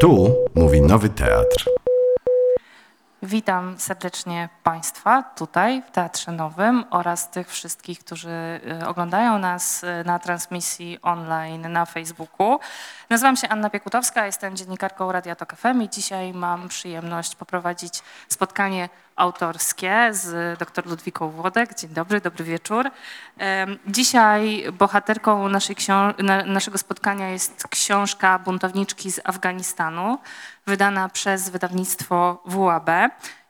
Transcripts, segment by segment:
Tu mówi Nowy Teatr. Witam serdecznie Państwa tutaj w Teatrze Nowym oraz tych wszystkich, którzy y, oglądają nas y, na transmisji online na Facebooku. Nazywam się Anna Piekutowska, jestem dziennikarką Radia Tok FM i dzisiaj mam przyjemność poprowadzić spotkanie autorskie z dr Ludwiką Włodek. Dzień dobry, dobry wieczór. Dzisiaj bohaterką naszego spotkania jest książka Buntowniczki z Afganistanu, wydana przez wydawnictwo WAB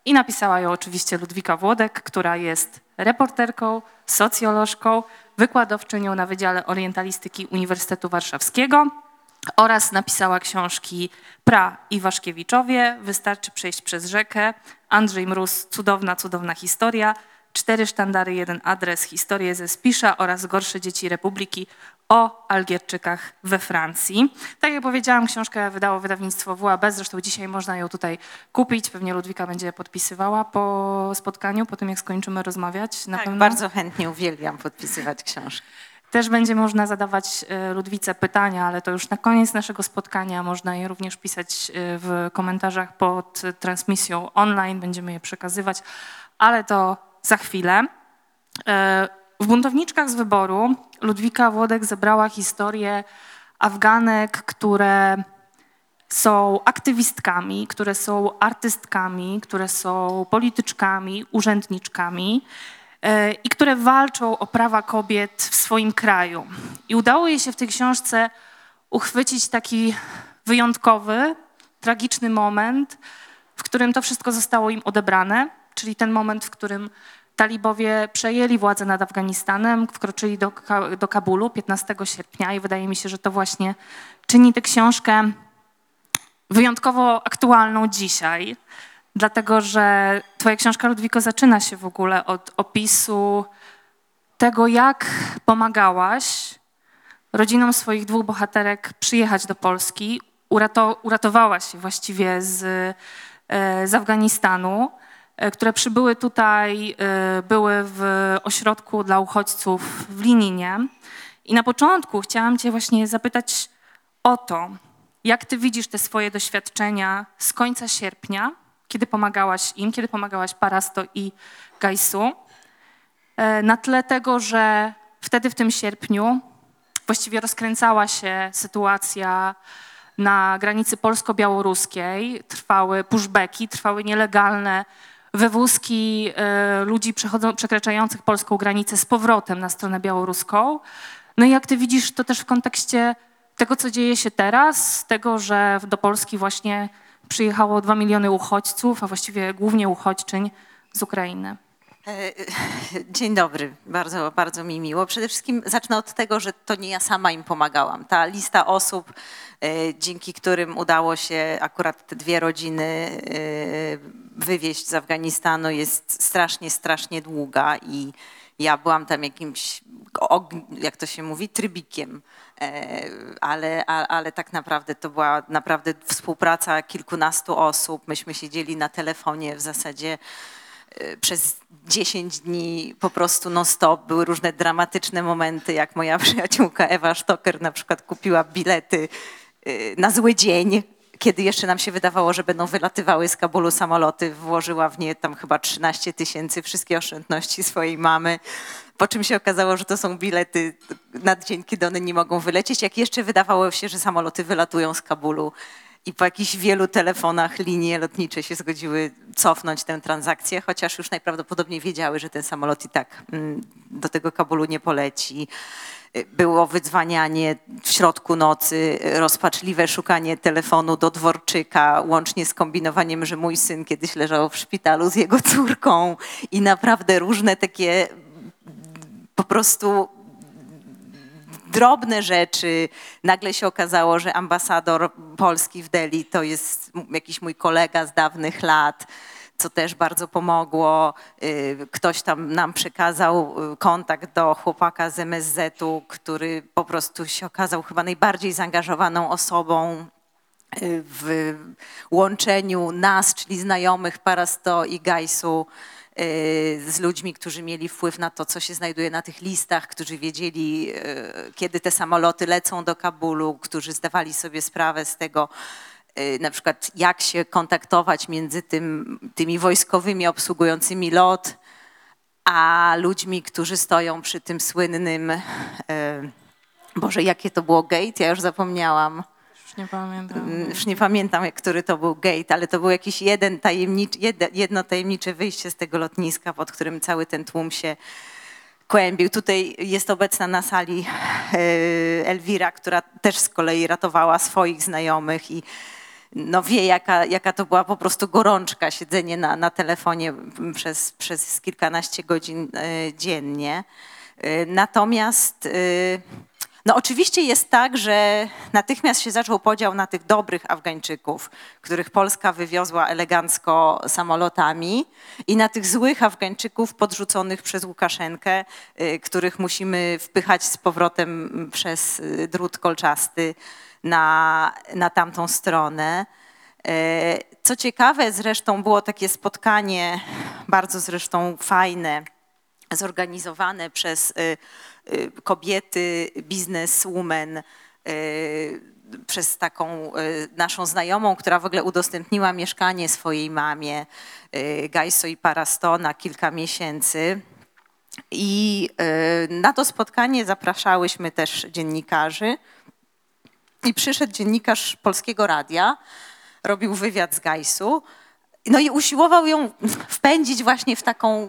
i napisała ją oczywiście Ludwika Włodek, która jest reporterką, socjolożką, wykładowczynią na Wydziale Orientalistyki Uniwersytetu Warszawskiego oraz napisała książki Pra i Waszkiewiczowie, Wystarczy przejść przez rzekę, Andrzej Mróz, Cudowna, cudowna historia, Cztery sztandary, jeden adres, historie ze Spisza oraz Gorsze dzieci Republiki o Algierczykach we Francji. Tak jak powiedziałam, książkę wydało wydawnictwo WAB, zresztą dzisiaj można ją tutaj kupić, pewnie Ludwika będzie podpisywała po spotkaniu, po tym jak skończymy rozmawiać. Na Tak, pewno. bardzo chętnie uwielbiam podpisywać książki. Też będzie można zadawać e, Ludwice pytania, ale to już na koniec naszego spotkania. Można je również pisać e, w komentarzach pod transmisją online. Będziemy je przekazywać, ale to za chwilę. E, W Buntowniczkach z wyboru Ludwika Włodek zebrała historię Afganek, które są aktywistkami, które są artystkami, które są polityczkami, urzędniczkami i które walczą o prawa kobiet w swoim kraju. I udało jej się w tej książce uchwycić taki wyjątkowy, tragiczny moment, w którym to wszystko zostało im odebrane, czyli ten moment, w którym talibowie przejęli władzę nad Afganistanem, wkroczyli do, do Kabulu 15 sierpnia i wydaje mi się, że to właśnie czyni tę książkę wyjątkowo aktualną dzisiaj, dlatego że Twoja książka, Ludwiko, zaczyna się w ogóle od opisu tego, jak pomagałaś rodzinom swoich dwóch bohaterek przyjechać do Polski. Urato, uratowałaś je właściwie z, e, z Afganistanu, e, które przybyły tutaj, e, były w ośrodku dla uchodźców w Lininie. I na początku chciałam Cię właśnie zapytać o to, jak Ty widzisz te swoje doświadczenia z końca sierpnia, kiedy pomagałaś im, kiedy pomagałaś Parasto i Gajsu, e, na tle tego, że wtedy w tym sierpniu właściwie rozkręcała się sytuacja na granicy polsko-białoruskiej, trwały pushbacki, trwały nielegalne wywózki e, ludzi przekraczających polską granicę z powrotem na stronę białoruską. No i jak ty widzisz to też w kontekście tego, co dzieje się teraz, tego, że do Polski właśnie przyjechało dwa miliony uchodźców, a właściwie głównie uchodźczyń z Ukrainy. E, Dzień dobry, bardzo, bardzo mi miło. Przede wszystkim zacznę od tego, że to nie ja sama im pomagałam. Ta lista osób, e, dzięki którym udało się akurat te dwie rodziny e, wywieźć z Afganistanu jest strasznie, strasznie długa i ja byłam tam jakimś, jak to się mówi, trybikiem. E, Ale, ale tak naprawdę to była naprawdę współpraca kilkunastu osób. Myśmy siedzieli na telefonie w zasadzie e, przez 10 dni po prostu non-stop. Były różne dramatyczne momenty, jak moja przyjaciółka Ewa Sztoker na przykład kupiła bilety e, na zły dzień, kiedy jeszcze nam się wydawało, że będą wylatywały z Kabulu samoloty. Włożyła w nie tam chyba 13 tysięcy, wszystkie oszczędności swojej mamy. Po czym się okazało, że to są bilety na dzień, kiedy one nie mogą wylecieć. Jak jeszcze wydawało się, że samoloty wylatują z Kabulu i po jakichś wielu telefonach linie lotnicze się zgodziły cofnąć tę transakcję, chociaż już najprawdopodobniej wiedziały, że ten samolot i tak mm, do tego Kabulu nie poleci. Było wydzwanianie w środku nocy, rozpaczliwe szukanie telefonu do Dworczyka, łącznie z kombinowaniem, że mój syn kiedyś leżał w szpitalu z jego córką i naprawdę różne takie po prostu drobne rzeczy. Nagle się okazało, że ambasador Polski w Delhi to jest jakiś mój kolega z dawnych lat, co też bardzo pomogło. Y, Ktoś tam nam przekazał y, kontakt do chłopaka z MSZ-u, który po prostu się okazał chyba najbardziej zaangażowaną osobą y, w łączeniu nas, czyli znajomych Parasto i Gajsu z ludźmi, którzy mieli wpływ na to, co się znajduje na tych listach, którzy wiedzieli, kiedy te samoloty lecą do Kabulu, którzy zdawali sobie sprawę z tego, na przykład jak się kontaktować między tym, tymi wojskowymi obsługującymi lot, a ludźmi, którzy stoją przy tym słynnym, y, Boże, jakie to było gate? Ja już zapomniałam. Już nie pamiętam. Mm, Już nie pamiętam, który to był gate, ale to był jakiś jeden tajemniczy, jedno, tajemnicze wyjście z tego lotniska, pod którym cały ten tłum się kłębił. Tutaj jest obecna na sali e, Elwira, która też z kolei ratowała swoich znajomych i no wie, jaka, jaka to była po prostu gorączka, siedzenie na, na telefonie przez, przez kilkanaście godzin e, dziennie. E, Natomiast e, no oczywiście jest tak, że natychmiast się zaczął podział na tych dobrych Afgańczyków, których Polska wywiozła elegancko samolotami i na tych złych Afgańczyków podrzuconych przez Łukaszenkę, których musimy wpychać z powrotem przez drut kolczasty na, na tamtą stronę. E, Co ciekawe, zresztą było takie spotkanie, bardzo zresztą fajne, zorganizowane przez y, y, kobiety, bizneswoman, przez taką naszą znajomą, która w ogóle udostępniła mieszkanie swojej mamie, Gajso i Parasto na kilka miesięcy. I na to spotkanie zapraszałyśmy też dziennikarzy. I przyszedł dziennikarz Polskiego Radia, robił wywiad z Gajsu. No i usiłował ją wpędzić właśnie w taką y,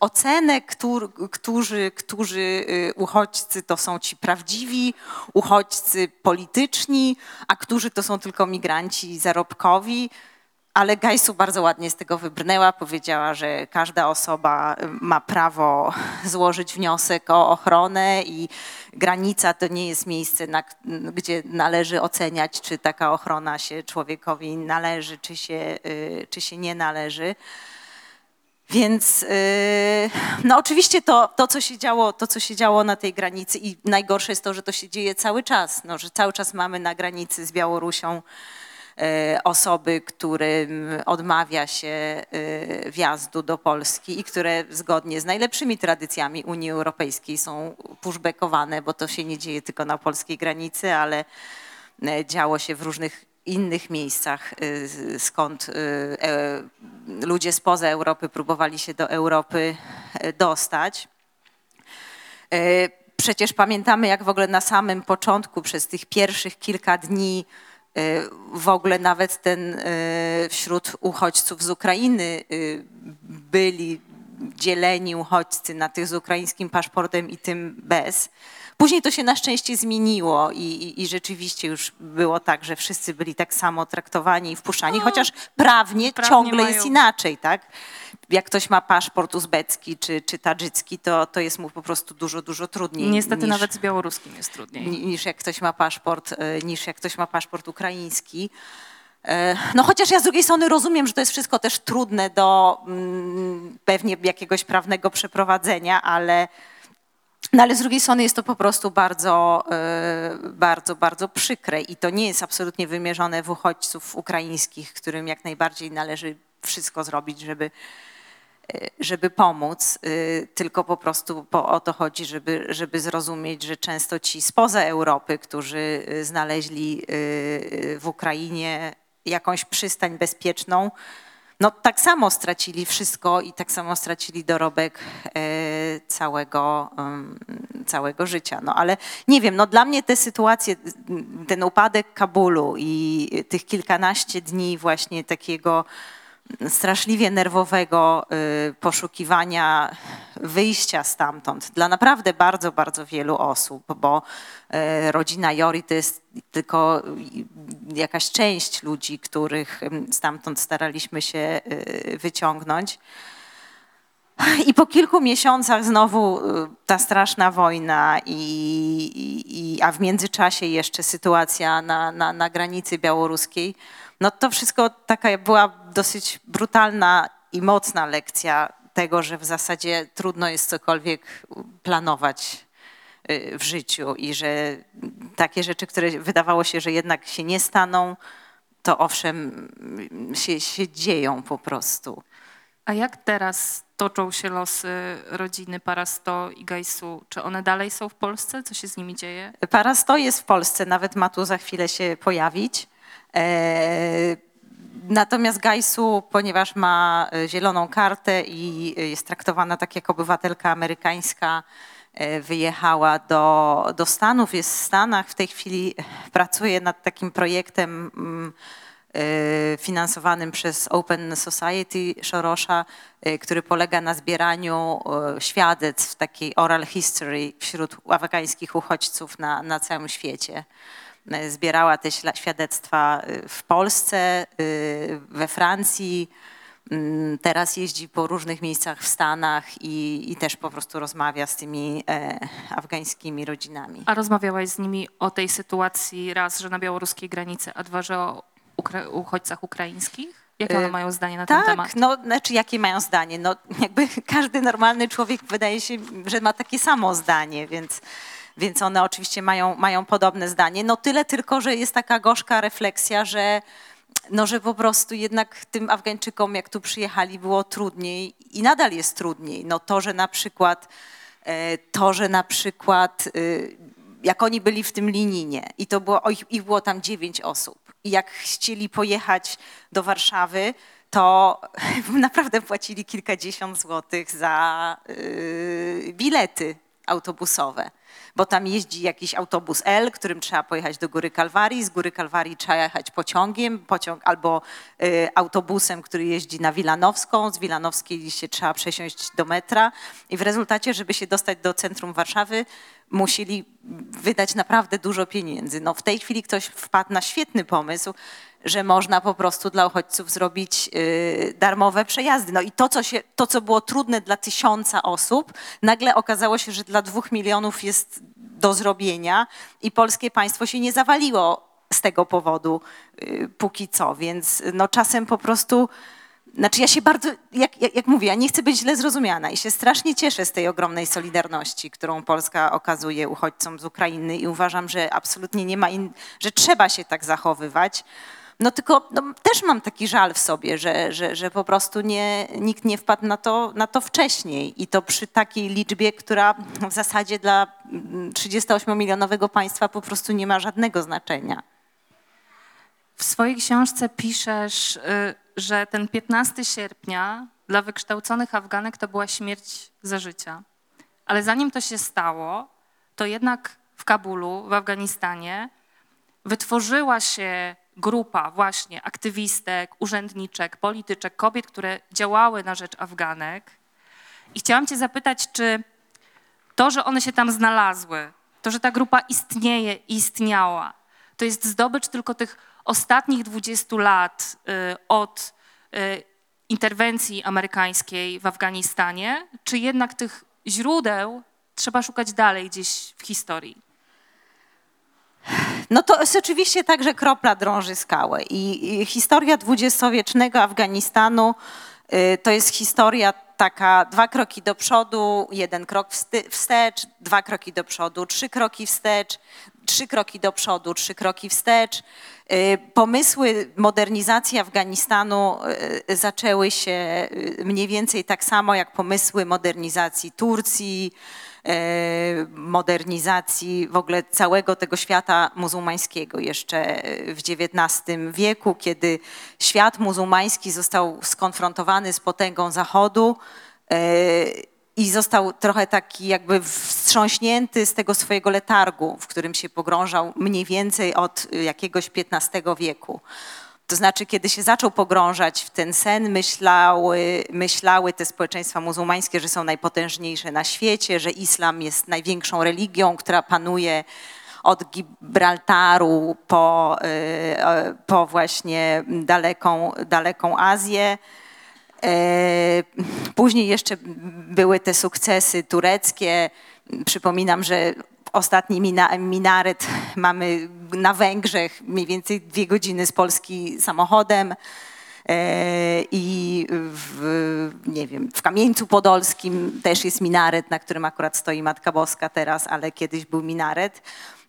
ocenę, któr, którzy, którzy y, uchodźcy to są ci prawdziwi, uchodźcy polityczni, a którzy to są tylko migranci zarobkowi. Ale Gajsu bardzo ładnie z tego wybrnęła, powiedziała, że każda osoba y, ma prawo złożyć wniosek o ochronę i granica to nie jest miejsce, na, gdzie należy oceniać, czy taka ochrona się człowiekowi należy, czy się, y, czy się nie należy. Więc y, no oczywiście to, to, co się działo, to, co się działo na tej granicy i najgorsze jest to, że to się dzieje cały czas, no, że cały czas mamy na granicy z Białorusią osoby, którym odmawia się e, wjazdu do Polski i które zgodnie z najlepszymi tradycjami Unii Europejskiej są pushbackowane, bo to się nie dzieje tylko na polskiej granicy, ale e, działo się w różnych innych miejscach, e, skąd e, e, ludzie spoza Europy próbowali się do Europy e, dostać. E, Przecież pamiętamy, jak w ogóle na samym początku, przez tych pierwszych kilka dni, e, w ogóle nawet ten e, wśród uchodźców z Ukrainy e, byli dzieleni uchodźcy na tych z ukraińskim paszportem i tym bez. Później to się na szczęście zmieniło i, i, i rzeczywiście już było tak, że wszyscy byli tak samo traktowani i wpuszczani, chociaż prawnie, prawnie ciągle mają- jest inaczej, tak? Jak ktoś ma paszport uzbecki czy, czy tadżycki, to, to jest mu po prostu dużo, dużo trudniej. Niestety niż, nawet z białoruskim jest trudniej. ni- niż jak ktoś ma paszport, e, niż jak ktoś ma paszport ukraiński. E, No chociaż ja z drugiej strony rozumiem, że to jest wszystko też trudne do mm, pewnie jakiegoś prawnego przeprowadzenia, ale, no ale z drugiej strony jest to po prostu bardzo, e, bardzo, bardzo przykre i to nie jest absolutnie wymierzone w uchodźców ukraińskich, którym jak najbardziej należy wszystko zrobić, żeby, żeby pomóc, y, tylko po prostu o to chodzi, żeby, żeby zrozumieć, że często ci spoza Europy, którzy y, znaleźli y, y, w Ukrainie jakąś przystań bezpieczną, no tak samo stracili wszystko i tak samo stracili dorobek całego, całego życia. No ale nie wiem, no dla mnie te sytuacje, ten upadek Kabulu i tych kilkanaście dni właśnie takiego straszliwie nerwowego y, poszukiwania wyjścia stamtąd dla naprawdę bardzo, bardzo wielu osób, bo y, rodzina Jori to jest tylko jakaś część ludzi, których stamtąd staraliśmy się y, wyciągnąć. I po kilku miesiącach znowu ta straszna wojna, i, i, a w międzyczasie jeszcze sytuacja na, na, na granicy białoruskiej, no to wszystko taka była dosyć brutalna i mocna lekcja tego, że w zasadzie trudno jest cokolwiek planować y, w życiu i że takie rzeczy, które wydawało się, że jednak się nie staną, to owszem się, się dzieją po prostu. A jak teraz toczą się losy rodziny Parasto i Gajsu? Czy one dalej są w Polsce? Co się z nimi dzieje? Para 100 jest w Polsce, nawet ma tu za chwilę się pojawić. E, Natomiast Gajsu, ponieważ ma e, zieloną kartę i e, jest traktowana tak jak obywatelka amerykańska, wyjechała do, do Stanów, jest w Stanach. W tej chwili pracuje nad takim projektem mm, finansowanym przez Open Society Sorosza, który polega na zbieraniu świadectw takiej oral history wśród afgańskich uchodźców na, na całym świecie zbierała te świadectwa y, w Polsce, y, we Francji. Mm, Teraz jeździ po różnych miejscach w Stanach i, i też po prostu rozmawia z tymi e, afgańskimi rodzinami. A rozmawiałaś z nimi o tej sytuacji raz, że na białoruskiej granicy, a dwa, że o ukra- uchodźcach ukraińskich? Jakie one E, mają zdanie na ten Tak, temat? no znaczy jakie mają zdanie? No jakby każdy normalny człowiek wydaje się, że ma takie samo zdanie, więc, więc one oczywiście mają, mają podobne zdanie. No tyle tylko, że jest taka gorzka refleksja, że no, że po prostu jednak tym Afgańczykom, jak tu przyjechali, było trudniej i nadal jest trudniej. No to, że na przykład, e, to, że na przykład, y, jak oni byli w tym lininie i to było, ich, ich było tam dziewięć osób i jak chcieli pojechać do Warszawy, to naprawdę płacili kilkadziesiąt złotych za y, bilety autobusowe, bo tam jeździ jakiś autobus L, którym trzeba pojechać do Góry Kalwarii, z Góry Kalwarii trzeba jechać pociągiem, pociąg albo y, autobusem, który jeździ na Wilanowską, z Wilanowskiej się trzeba przesiąść do metra i w rezultacie, żeby się dostać do centrum Warszawy, musieli wydać naprawdę dużo pieniędzy. No w tej chwili ktoś wpadł na świetny pomysł, że można po prostu dla uchodźców zrobić y, darmowe przejazdy. No i to co, się, to, co było trudne dla tysiąca osób, nagle okazało się, że dla dwóch milionów jest do zrobienia i polskie państwo się nie zawaliło z tego powodu y, póki co, więc no czasem po prostu znaczy ja się bardzo, jak, jak, jak mówię, ja nie chcę być źle zrozumiana i się strasznie cieszę z tej ogromnej solidarności, którą Polska okazuje uchodźcom z Ukrainy i uważam, że absolutnie nie ma, in, że trzeba się tak zachowywać. No tylko no, też mam taki żal w sobie, że, że, że po prostu nie, nikt nie wpadł na to, na to wcześniej i to przy takiej liczbie, która w zasadzie dla mm, 38-milionowego państwa po prostu nie ma żadnego znaczenia. W swojej książce piszesz, y, że ten 15 sierpnia dla wykształconych Afganek to była śmierć za życia. Ale zanim to się stało, to jednak w Kabulu, w Afganistanie, wytworzyła się grupa właśnie aktywistek, urzędniczek, polityczek, kobiet, które działały na rzecz Afganek. I chciałam Cię zapytać, czy to, że one się tam znalazły, to, że ta grupa istnieje i istniała, to jest zdobycz tylko tych ostatnich 20 lat y, od y, interwencji amerykańskiej w Afganistanie, czy jednak tych źródeł trzeba szukać dalej gdzieś w historii? No to jest oczywiście tak, że kropla drąży skałę i, historia dwudziestowiecznego Afganistanu y, to jest historia taka dwa kroki do przodu, jeden krok wstecz, dwa kroki do przodu, trzy kroki wstecz, trzy kroki do przodu, trzy kroki wstecz. Y, Pomysły modernizacji Afganistanu y, zaczęły się y, mniej więcej tak samo jak pomysły modernizacji Turcji, modernizacji w ogóle całego tego świata muzułmańskiego jeszcze w XIX wieku, kiedy świat muzułmański został skonfrontowany z potęgą Zachodu i został trochę taki jakby wstrząśnięty z tego swojego letargu, w którym się pogrążał mniej więcej od jakiegoś XV wieku. To znaczy, kiedy się zaczął pogrążać w ten sen, myślały, myślały te społeczeństwa muzułmańskie, że są najpotężniejsze na świecie, że islam jest największą religią, która panuje od Gibraltaru po, y, po właśnie daleką, daleką Azję. E, Później jeszcze były te sukcesy tureckie. Przypominam, że ostatni mina, minaret mamy na Węgrzech, mniej więcej dwie godziny z Polski samochodem. E, I w, nie wiem, w Kamieńcu Podolskim też jest minaret, na którym akurat stoi Matka Boska teraz, ale kiedyś był minaret.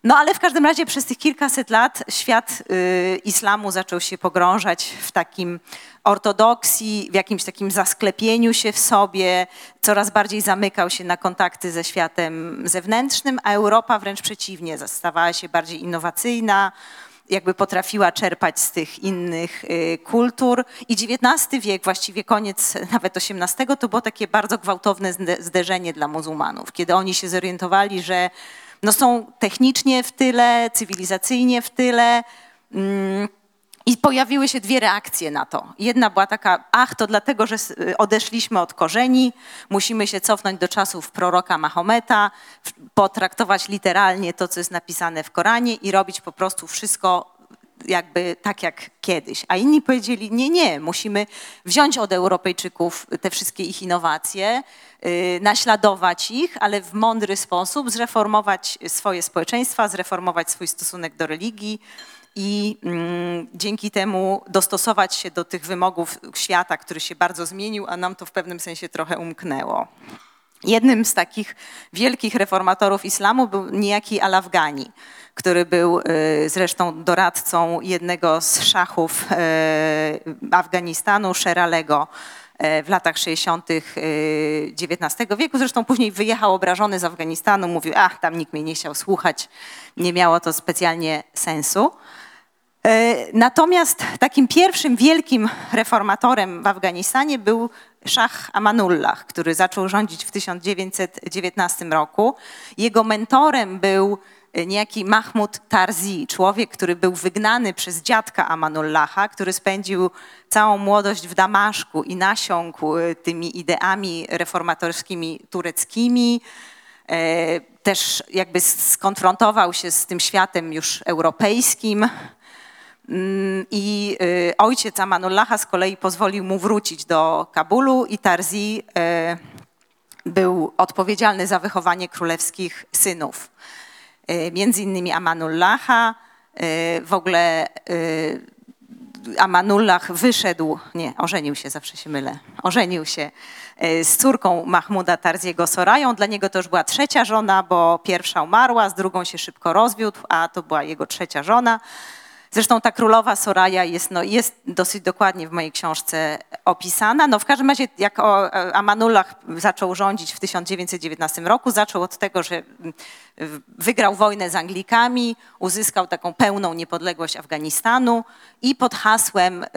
No ale w każdym razie przez tych kilkaset lat świat y, islamu zaczął się pogrążać w takim ortodoksji, w jakimś takim zasklepieniu się w sobie, coraz bardziej zamykał się na kontakty ze światem zewnętrznym, a Europa wręcz przeciwnie, stawała się bardziej innowacyjna, jakby potrafiła czerpać z tych innych y, kultur. I XIX wiek, właściwie koniec nawet XVIII, to było takie bardzo gwałtowne zde- zderzenie dla muzułmanów, kiedy oni się zorientowali, że no są technicznie w tyle, cywilizacyjnie w tyle. Mm, i pojawiły się dwie reakcje na to. Jedna była taka, ach, to dlatego, że s- odeszliśmy od korzeni, musimy się cofnąć do czasów proroka Mahometa, potraktować literalnie to, co jest napisane w Koranie i robić po prostu wszystko jakby tak jak kiedyś. A inni powiedzieli, nie, nie, musimy wziąć od Europejczyków te wszystkie ich innowacje, yy, naśladować ich, ale w mądry sposób zreformować swoje społeczeństwa, zreformować swój stosunek do religii i mm, dzięki temu dostosować się do tych wymogów świata, który się bardzo zmienił, a nam to w pewnym sensie trochę umknęło. Jednym z takich wielkich reformatorów islamu był niejaki Al-Afgani, który był y, zresztą doradcą jednego z szachów y, Afganistanu, Sheralego, y, w latach 60. y, XIX wieku. Zresztą później wyjechał obrażony z Afganistanu, mówił, ach, tam nikt mnie nie chciał słuchać, nie miało to specjalnie sensu. Natomiast takim pierwszym wielkim reformatorem w Afganistanie był Szach Amanullah, który zaczął rządzić w 1919 roku. Jego mentorem był e, niejaki Mahmud Tarzi, człowiek, który był wygnany przez dziadka Amanullaha, który spędził całą młodość w Damaszku i nasiąkł e, tymi ideami reformatorskimi tureckimi. E, Też jakby skonfrontował się z tym światem już europejskim. Mm, I y, ojciec Amanullaha z kolei pozwolił mu wrócić do Kabulu i Tarzi y, był odpowiedzialny za wychowanie królewskich synów. Y, Między innymi Amanullaha, w ogóle Amanullah wyszedł, nie, ożenił się, zawsze się mylę, ożenił się z córką Mahmuda Tarziego Sorają. Dla niego to już była trzecia żona, bo pierwsza umarła, z drugą się szybko rozwiódł, a to była jego trzecia żona. Zresztą ta królowa Soraja jest, no, jest dosyć dokładnie w mojej książce opisana. No, w każdym razie, jak o, e, Amanullah zaczął rządzić w 1919 roku, zaczął od tego, że mm, wygrał wojnę z Anglikami, uzyskał taką pełną niepodległość Afganistanu i pod hasłem y,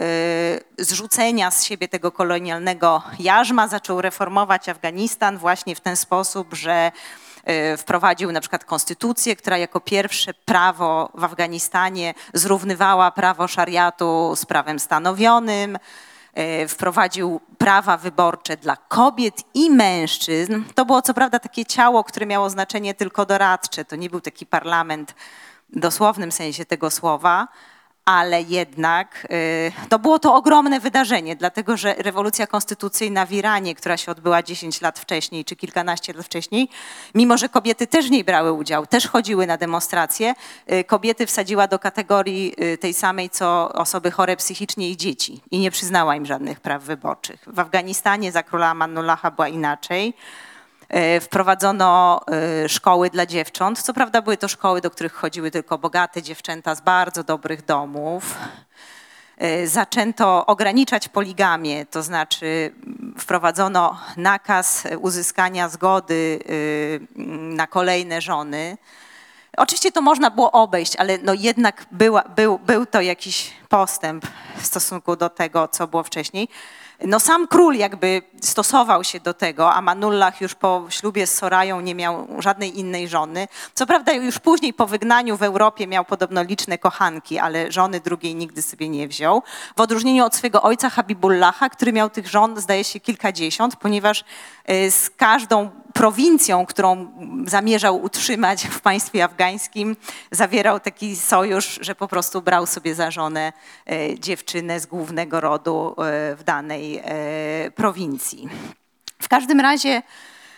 zrzucenia z siebie tego kolonialnego jarzma zaczął reformować Afganistan właśnie w ten sposób, że wprowadził na przykład konstytucję, która jako pierwsze prawo w Afganistanie zrównywała prawo szariatu z prawem stanowionym. y, Wprowadził prawa wyborcze dla kobiet i mężczyzn. To było co prawda takie ciało, które miało znaczenie tylko doradcze. To nie był taki parlament w dosłownym sensie tego słowa, ale jednak no było to ogromne wydarzenie, dlatego że rewolucja konstytucyjna w Iranie, która się odbyła 10 lat wcześniej czy kilkanaście lat wcześniej, mimo że kobiety też w niej brały udział, też chodziły na demonstracje, y, kobiety wsadziła do kategorii y, tej samej co osoby chore psychicznie i dzieci i nie przyznała im żadnych praw wyborczych. W Afganistanie za króla Amanullaha była inaczej. E, Wprowadzono e, szkoły dla dziewcząt. Co prawda były to szkoły, do których chodziły tylko bogate dziewczęta z bardzo dobrych domów. E, Zaczęto ograniczać poligamię, to znaczy mm, wprowadzono nakaz uzyskania zgody e, na kolejne żony. Oczywiście to można było obejść, ale no jednak była, był, był to jakiś postęp w stosunku do tego, co było wcześniej. No sam król jakby stosował się do tego, a Manullah już po ślubie z Sorają nie miał żadnej innej żony. Co prawda już później po wygnaniu w Europie miał podobno liczne kochanki, ale żony drugiej nigdy sobie nie wziął. W odróżnieniu od swojego ojca Habibullaha, który miał tych żon zdaje się kilkadziesiąt, ponieważ y, z każdą prowincją, którą zamierzał utrzymać w państwie afgańskim, zawierał taki sojusz, że po prostu brał sobie za żonę e, dziewczynę z głównego rodu e, w danej e, prowincji. W każdym razie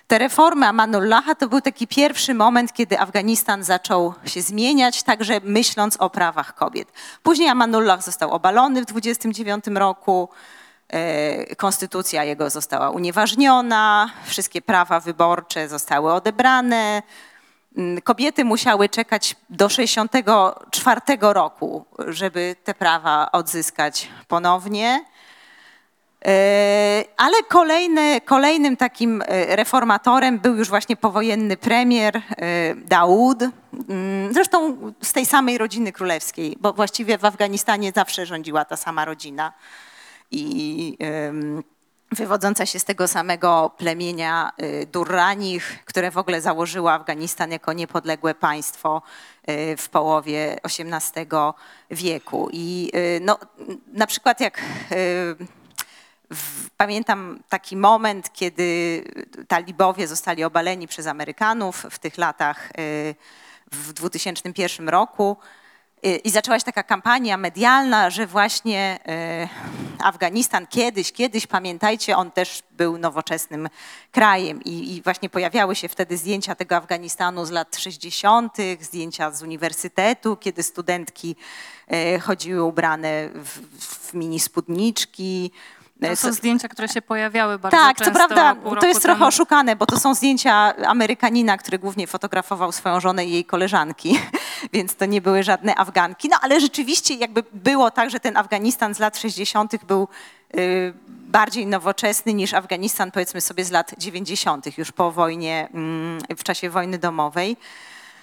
te reformy Amanullaha to był taki pierwszy moment, kiedy Afganistan zaczął się zmieniać, także myśląc o prawach kobiet. Później Amanullah został obalony w 29 roku. E, Konstytucja jego została unieważniona, wszystkie prawa wyborcze zostały odebrane. Mm, Kobiety musiały czekać do 64 roku, żeby te prawa odzyskać ponownie. E, Ale kolejny, kolejnym takim e, reformatorem był już właśnie powojenny premier e, Daoud, Mm, zresztą z tej samej rodziny królewskiej, bo właściwie w Afganistanie zawsze rządziła ta sama rodzina i wywodząca się z tego samego plemienia Durranich, które w ogóle założyło Afganistan jako niepodległe państwo w połowie XVIII wieku. I no, na przykład jak pamiętam taki moment, kiedy talibowie zostali obaleni przez Amerykanów w tych latach y, w 2001 roku. Y, I zaczęła się taka kampania medialna, że właśnie y, Afganistan kiedyś, kiedyś, pamiętajcie, on też był nowoczesnym krajem. I, I właśnie pojawiały się wtedy zdjęcia tego Afganistanu z lat 60., zdjęcia z uniwersytetu, kiedy studentki chodziły ubrane w, w mini spódniczki. To Y, są co- zdjęcia, które się pojawiały bardzo tak, często. to prawda, pół to jest trochę temu. oszukane, bo to są zdjęcia Amerykanina, który głównie fotografował swoją żonę i jej koleżanki, więc to nie były żadne Afganki. No ale rzeczywiście jakby było tak, że ten Afganistan z lat 60. był y, bardziej nowoczesny niż Afganistan powiedzmy sobie z lat 90. już po wojnie, mm, w czasie wojny domowej.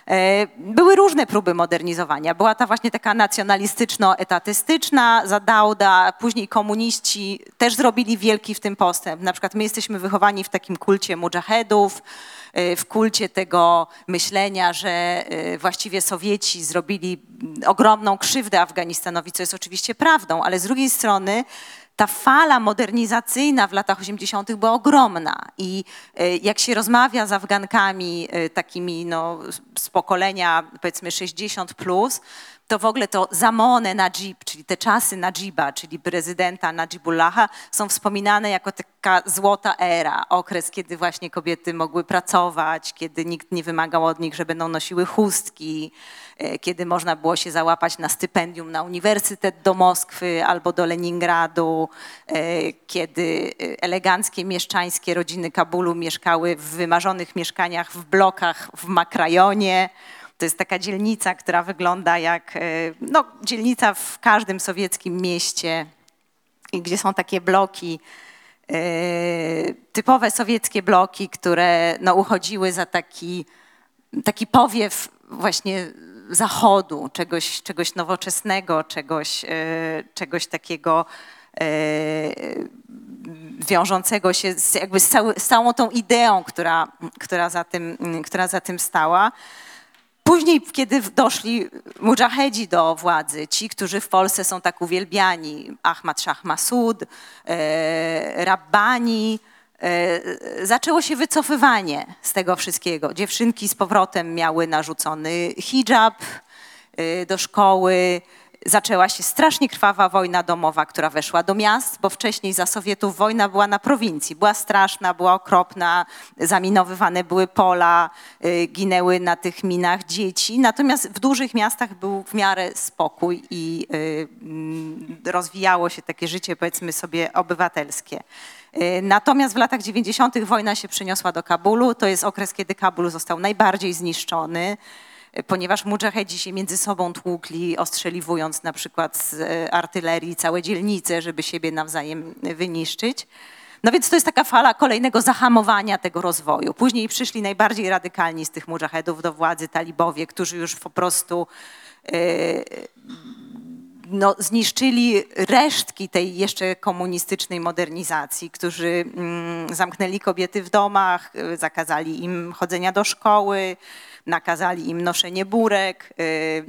E, Były różne próby modernizowania. Była ta właśnie taka nacjonalistyczno-etatystyczna za Dauda, później komuniści też zrobili wielki w tym postęp. Na przykład my jesteśmy wychowani w takim kulcie mujahedów, e, w kulcie tego myślenia, że e, właściwie Sowieci zrobili ogromną krzywdę Afganistanowi, co jest oczywiście prawdą, ale z drugiej strony ta fala modernizacyjna w latach 80. była ogromna i e, jak się rozmawia z Afgankami e, takimi no, z pokolenia powiedzmy 60 plus, to w ogóle to Zamone Najib, czyli te czasy Najiba, czyli prezydenta Najibullaha, są wspominane jako taka złota era, okres, kiedy właśnie kobiety mogły pracować, kiedy nikt nie wymagał od nich, że będą nosiły chustki, e, kiedy można było się załapać na stypendium na uniwersytet do Moskwy albo do Leningradu, e, kiedy eleganckie mieszczańskie rodziny Kabulu mieszkały w wymarzonych mieszkaniach w blokach w Makrajonie. To jest taka dzielnica, która wygląda jak e, no, dzielnica w każdym sowieckim mieście, gdzie są takie bloki, e, typowe sowieckie bloki, które no, uchodziły za taki, taki powiew właśnie zachodu, czegoś, czegoś nowoczesnego, czegoś, e, czegoś takiego wiążącego się z, jakby z, cały, z całą tą ideą, która, która, za tym, która za tym stała. Później, kiedy doszli mujahedzi do władzy, ci, którzy w Polsce są tak uwielbiani, Ahmad Shah Massoud, e, Rabbani, e, zaczęło się wycofywanie z tego wszystkiego. Dziewczynki z powrotem miały narzucony hijab e, do szkoły. Zaczęła się strasznie krwawa wojna domowa, która weszła do miast, bo wcześniej za Sowietów wojna była na prowincji. Była straszna, była okropna, zaminowywane były pola, y, ginęły na tych minach dzieci. Natomiast w dużych miastach był w miarę spokój i y, mm, rozwijało się takie życie, powiedzmy sobie, obywatelskie. Y, Natomiast w latach 90. wojna się przeniosła do Kabulu. To jest okres, kiedy Kabul został najbardziej zniszczony ponieważ mujahedzi się między sobą tłukli, ostrzeliwując na przykład z e, artylerii całe dzielnice, żeby siebie nawzajem wyniszczyć. No więc to jest taka fala kolejnego zahamowania tego rozwoju. Później przyszli najbardziej radykalni z tych mujahedów do władzy talibowie, którzy już po prostu e, no, zniszczyli resztki tej jeszcze komunistycznej modernizacji, którzy mm, zamknęli kobiety w domach, y, zakazali im chodzenia do szkoły, nakazali im noszenie burek. y,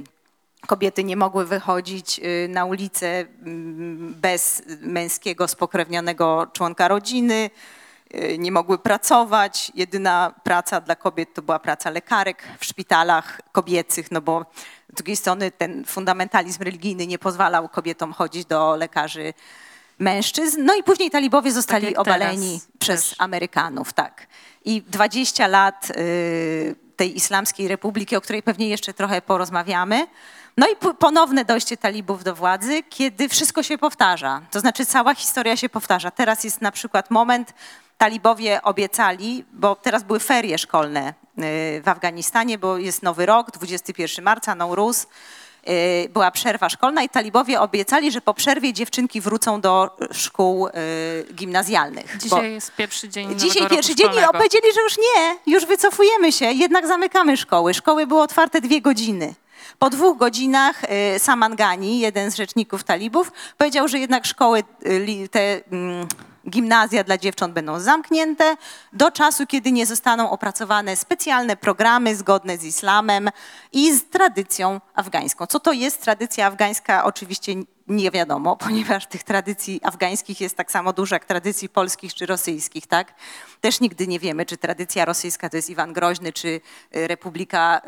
Kobiety nie mogły wychodzić y, na ulicę mm, bez męskiego spokrewnionego członka rodziny, y, nie mogły pracować. Jedyna praca dla kobiet to była praca lekarek w szpitalach kobiecych, no bo z drugiej strony ten fundamentalizm religijny nie pozwalał kobietom chodzić do lekarzy mężczyzn. No i później talibowie zostali jak obaleni przez. Amerykanów, tak. I 20 lat y, tej Islamskiej Republiki, o której pewnie jeszcze trochę porozmawiamy. No i ponowne dojście talibów do władzy, kiedy wszystko się powtarza. To znaczy cała historia się powtarza. Teraz jest na przykład moment, talibowie obiecali, bo teraz były ferie szkolne y, w Afganistanie, bo jest nowy rok, 21 marca, Nowruz. Y, była przerwa szkolna i talibowie obiecali, że po przerwie dziewczynki wrócą do szkół y, gimnazjalnych. Dzisiaj jest pierwszy dzień Dzisiaj pierwszy dzień i szkolnego. powiedzieli, że już nie, już wycofujemy się, jednak zamykamy szkoły. Szkoły były otwarte dwie godziny. Po dwóch godzinach y, Saman Ghani, jeden z rzeczników talibów, powiedział, że jednak szkoły, te mm, gimnazja dla dziewcząt będą zamknięte do czasu, kiedy nie zostaną opracowane specjalne programy zgodne z islamem i z tradycją afgańską. Co to jest tradycja afgańska? Oczywiście nie wiadomo, ponieważ tych tradycji afgańskich jest tak samo dużo jak tradycji polskich czy rosyjskich, tak? Też nigdy nie wiemy, czy tradycja rosyjska to jest Iwan Groźny, czy y, Republika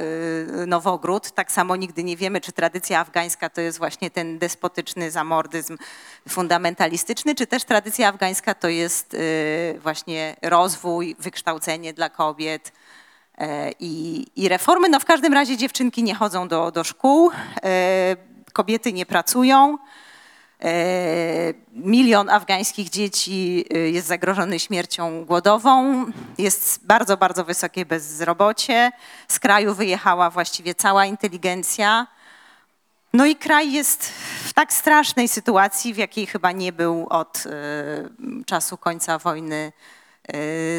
y, Nowogród. Tak samo nigdy nie wiemy, czy tradycja afgańska to jest właśnie ten despotyczny zamordyzm fundamentalistyczny, czy też tradycja afgańska to jest y, właśnie rozwój, wykształcenie dla kobiet, i, i reformy. No w każdym razie dziewczynki nie chodzą do, do szkół, kobiety nie pracują. E, Milion afgańskich dzieci e, jest zagrożony śmiercią głodową. Jest bardzo, bardzo wysokie bezrobocie. Z kraju wyjechała właściwie cała inteligencja. No i kraj jest w tak strasznej sytuacji, w jakiej chyba nie był od e, czasu końca wojny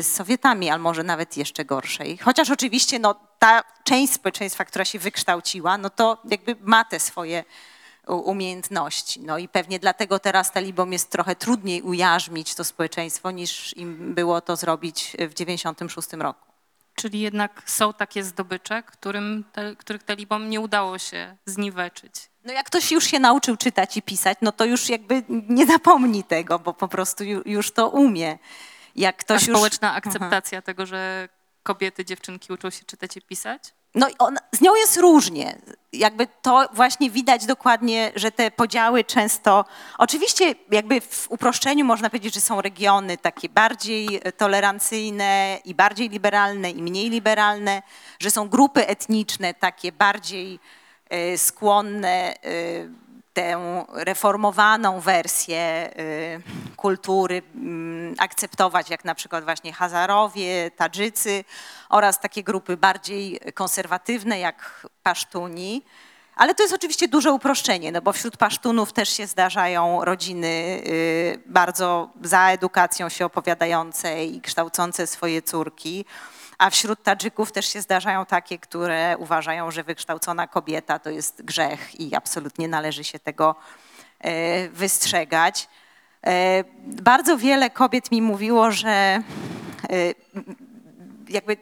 z Sowietami, albo może nawet jeszcze gorszej. Chociaż oczywiście no, ta część społeczeństwa, która się wykształciła, no to jakby ma te swoje umiejętności. No i pewnie dlatego teraz talibom jest trochę trudniej ujarzmić to społeczeństwo, niż im było to zrobić w 96 roku. Czyli jednak są takie zdobycze, którym te, których talibom nie udało się zniweczyć. No jak ktoś już się nauczył czytać i pisać, no to już jakby nie zapomni tego, bo po prostu ju, już to umie. Jak ktoś już... społeczna akceptacja tego, że kobiety, dziewczynki uczą się czytać i pisać? No on, z nią jest różnie. Jakby to właśnie widać dokładnie, że te podziały często, oczywiście jakby w uproszczeniu można powiedzieć, że są regiony takie bardziej tolerancyjne i bardziej liberalne i mniej liberalne, że są grupy etniczne takie bardziej e, skłonne e, tę reformowaną wersję e, kultury mm, akceptować, jak na przykład właśnie Hazarowie, Tadżycy oraz takie grupy bardziej konserwatywne jak Pasztuni. Ale to jest oczywiście duże uproszczenie, no bo wśród Pasztunów też się zdarzają rodziny y, bardzo za edukacją się opowiadające i kształcące swoje córki. A wśród Tadżyków też się zdarzają takie, które uważają, że wykształcona kobieta to jest grzech i absolutnie należy się tego e, wystrzegać. E, Bardzo wiele kobiet mi mówiło, że e, jakby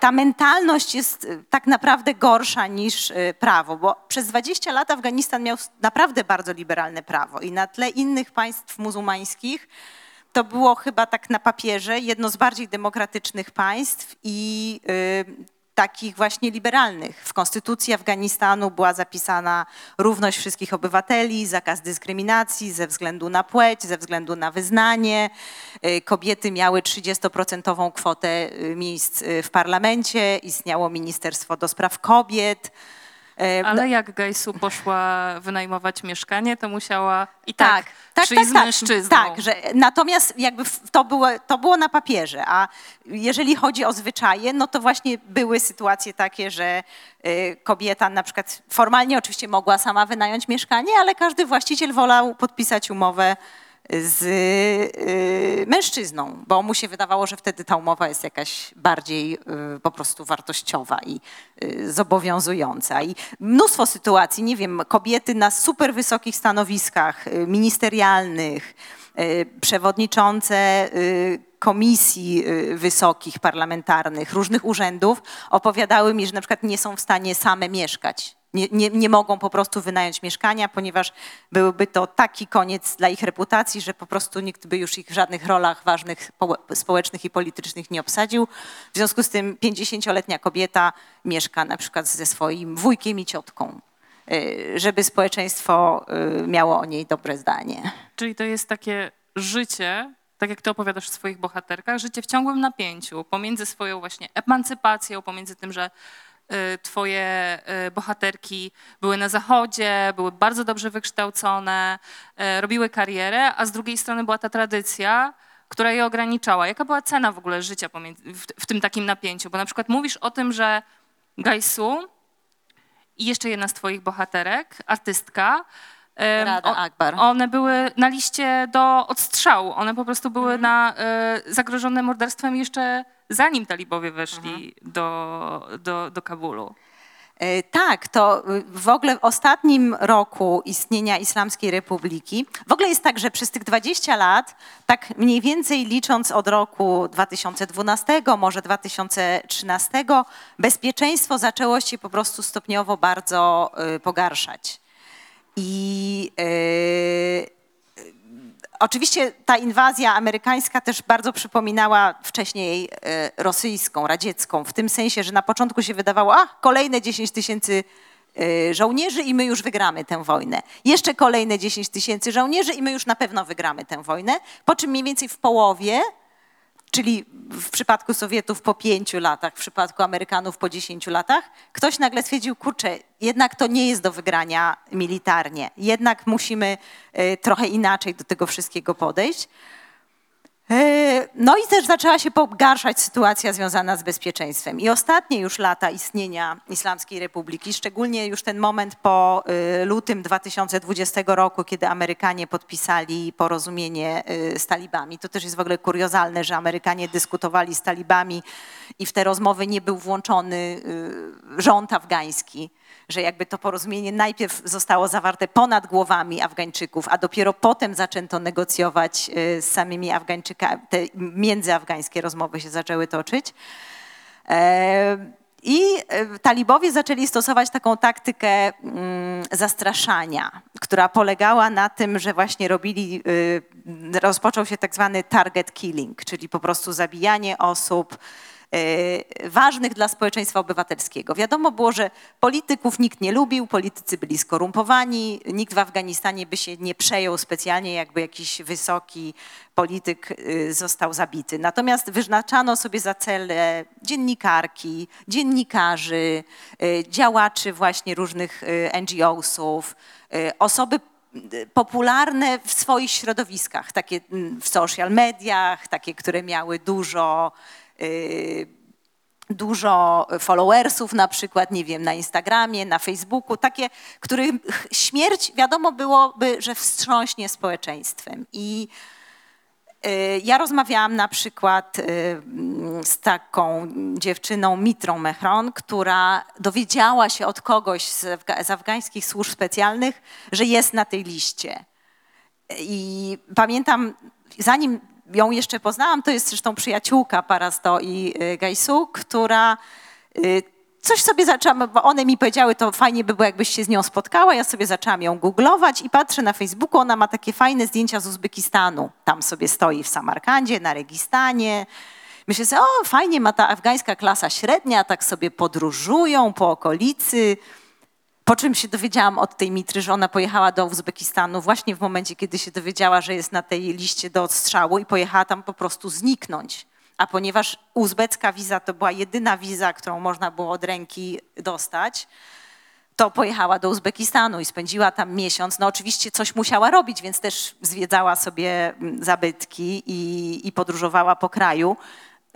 ta mentalność jest tak naprawdę gorsza niż prawo, bo przez 20 lat Afganistan miał naprawdę bardzo liberalne prawo i na tle innych państw muzułmańskich to było chyba tak na papierze jedno z bardziej demokratycznych państw i y, takich właśnie liberalnych. W konstytucji Afganistanu była zapisana równość wszystkich obywateli, zakaz dyskryminacji ze względu na płeć, ze względu na wyznanie. Y, Kobiety miały 30% kwotę y, miejsc w parlamencie, istniało Ministerstwo do Spraw Kobiet. Y, Ale jak Gajsu poszła wynajmować mieszkanie, to musiała i tak, tak, tak, tak, z tak, mężczyzną. Tak, że natomiast jakby to było, to było na papierze, a jeżeli chodzi o zwyczaje, no to właśnie były sytuacje takie, że y, kobieta na przykład formalnie oczywiście mogła sama wynająć mieszkanie, ale każdy właściciel wolał podpisać umowę z y, mężczyzną, bo mu się wydawało, że wtedy ta umowa jest jakaś bardziej y, po prostu wartościowa i y, zobowiązująca. I mnóstwo sytuacji, nie wiem, kobiety na super wysokich stanowiskach ministerialnych, przewodniczące komisji wysokich, parlamentarnych, różnych urzędów opowiadały mi, że na przykład nie są w stanie same mieszkać. Nie, nie, nie mogą po prostu wynająć mieszkania, ponieważ byłby to taki koniec dla ich reputacji, że po prostu nikt by już ich w żadnych rolach ważnych po- społecznych i politycznych nie obsadził. W związku z tym 50-letnia kobieta mieszka na przykład ze swoim wujkiem i ciotką, y, żeby społeczeństwo y, miało o niej dobre zdanie. Czyli to jest takie życie, tak jak ty opowiadasz o swoich bohaterkach, życie w ciągłym napięciu pomiędzy swoją właśnie emancypacją, pomiędzy tym, że twoje y, bohaterki były na zachodzie, były bardzo dobrze wykształcone, y, robiły karierę, a z drugiej strony była ta tradycja, która je ograniczała. Jaka była cena w ogóle życia w, tym takim napięciu? Bo na przykład mówisz o tym, że Gajsu i jeszcze jedna z twoich bohaterek, artystka. Rada Akbar. One były na liście do odstrzału. One po prostu były na, e, zagrożone morderstwem jeszcze zanim talibowie weszli do, do, do Kabulu. E, Tak, to y, w ogóle w ostatnim roku istnienia Islamskiej Republiki, w ogóle jest tak, że przez tych 20 lat, tak mniej więcej licząc od roku 2012, może 2013, bezpieczeństwo zaczęło się po prostu stopniowo bardzo y, pogarszać. I y, Oczywiście ta inwazja amerykańska też bardzo przypominała wcześniej e, rosyjską, radziecką, w tym sensie, że na początku się wydawało, a kolejne 10 tysięcy e, żołnierzy i my już wygramy tę wojnę. Jeszcze kolejne 10 tysięcy żołnierzy i my już na pewno wygramy tę wojnę. Po czym mniej więcej w połowie, czyli w przypadku Sowietów po pięciu latach, w przypadku Amerykanów po dziesięciu latach, ktoś nagle stwierdził, kurczę, jednak to nie jest do wygrania militarnie, jednak musimy e, trochę inaczej do tego wszystkiego podejść. E, No i też zaczęła się pogarszać sytuacja związana z bezpieczeństwem. I ostatnie już lata istnienia Islamskiej Republiki, szczególnie już ten moment po e, lutym 2020 roku, kiedy Amerykanie podpisali porozumienie e, z talibami. To też jest w ogóle kuriozalne, że Amerykanie dyskutowali z talibami i w te rozmowy nie był włączony e, rząd afgański że jakby to porozumienie najpierw zostało zawarte ponad głowami Afgańczyków, a dopiero potem zaczęto negocjować y, z samymi Afgańczykami, te międzyafgańskie rozmowy się zaczęły toczyć. E, I e, talibowie zaczęli stosować taką taktykę mm, zastraszania, która polegała na tym, że właśnie robili, y, rozpoczął się tak zwany target killing, czyli po prostu zabijanie osób, ważnych dla społeczeństwa obywatelskiego. Wiadomo było, że polityków nikt nie lubił, politycy byli skorumpowani, nikt w Afganistanie by się nie przejął specjalnie, jakby jakiś wysoki polityk y, został zabity. Natomiast wyznaczano sobie za cele dziennikarki, dziennikarzy, y, działaczy właśnie różnych NGO-sów, osoby popularne w swoich środowiskach, takie mm, w social mediach, takie, które miały dużo dużo followersów na przykład, nie wiem, na Instagramie, na Facebooku, takie, których śmierć wiadomo byłoby, że wstrząśnie społeczeństwem. I y, ja rozmawiałam na przykład y, z taką dziewczyną Mitrą Mehron, która dowiedziała się od kogoś z afgańskich służb specjalnych, że jest na tej liście. I pamiętam, zanim ją jeszcze poznałam, to jest zresztą przyjaciółka Parasto i y, Gajsu, która y, coś sobie zaczęłam, bo one mi powiedziały, to fajnie by było, jakbyś się z nią spotkała. Ja sobie zaczęłam ją googlować i patrzę na Facebooku, ona ma takie fajne zdjęcia z Uzbekistanu. Tam sobie stoi w Samarkandzie, na Registanie. Myślę sobie, o fajnie, ma ta afgańska klasa średnia, tak sobie podróżują po okolicy. Po czym się dowiedziałam od tej Mitry, że ona pojechała do Uzbekistanu właśnie w momencie, kiedy się dowiedziała, że jest na tej liście do odstrzału i pojechała tam po prostu zniknąć. A ponieważ uzbecka wiza to była jedyna wiza, którą można było od ręki dostać, to pojechała do Uzbekistanu i spędziła tam miesiąc. No oczywiście coś musiała robić, więc też zwiedzała sobie mm, zabytki i, i podróżowała po kraju.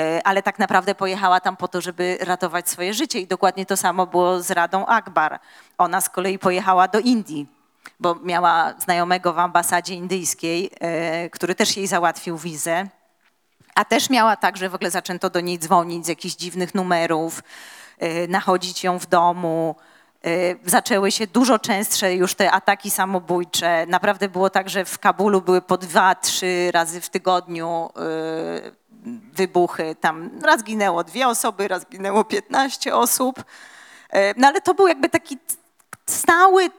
E, Ale tak naprawdę pojechała tam po to, żeby ratować swoje życie. I dokładnie to samo było z Radą Akbar. Ona z kolei pojechała do Indii, bo miała znajomego w ambasadzie indyjskiej, e, który też jej załatwił wizę. A też miała tak, że w ogóle zaczęto do niej dzwonić z jakichś dziwnych numerów, y, nachodzić ją w domu. Zaczęły się dużo częstsze już te ataki samobójcze. Naprawdę było tak, że w Kabulu były po dwa, trzy razy w tygodniu wybuchy. Tam raz ginęło dwie osoby, raz ginęło 15 osób. Y, No ale to był jakby taki stały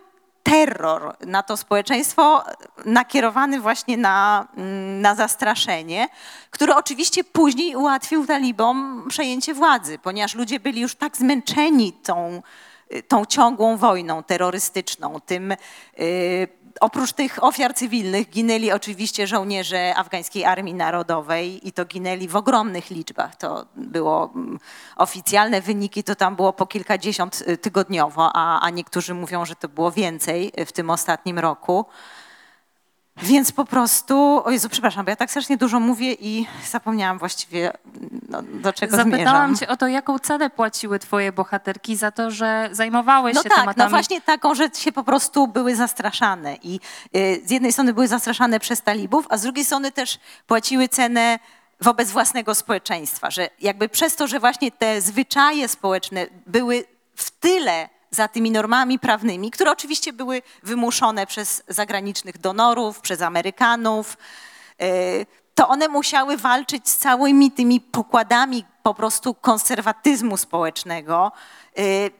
terror na to społeczeństwo nakierowany właśnie na, mm, na zastraszenie, który oczywiście później ułatwił talibom przejęcie władzy, ponieważ ludzie byli już tak zmęczeni tą, tą ciągłą wojną terrorystyczną, tym y, Oprócz tych ofiar cywilnych ginęli oczywiście żołnierze afgańskiej Armii Narodowej i to ginęli w ogromnych liczbach. To było mm, oficjalne wyniki, to tam było po kilkadziesiąt y, tygodniowo, a, a niektórzy mówią, że to było więcej y, w tym ostatnim roku. Więc po prostu, o Jezu, przepraszam, bo ja tak strasznie dużo mówię i zapomniałam właściwie, no, do czego Zapytałam zmierzam. cię o to, jaką cenę płaciły twoje bohaterki za to, że zajmowały No się tak, tematami. no właśnie taką, że się po prostu były zastraszane. I y, z jednej strony były zastraszane przez talibów, a z drugiej strony też płaciły cenę wobec własnego społeczeństwa, że jakby przez to, że właśnie te zwyczaje społeczne były w tyle za tymi normami prawnymi, które oczywiście były wymuszone przez zagranicznych donorów, przez Amerykanów, y, to one musiały walczyć z całymi tymi pokładami po prostu konserwatyzmu społecznego. Y,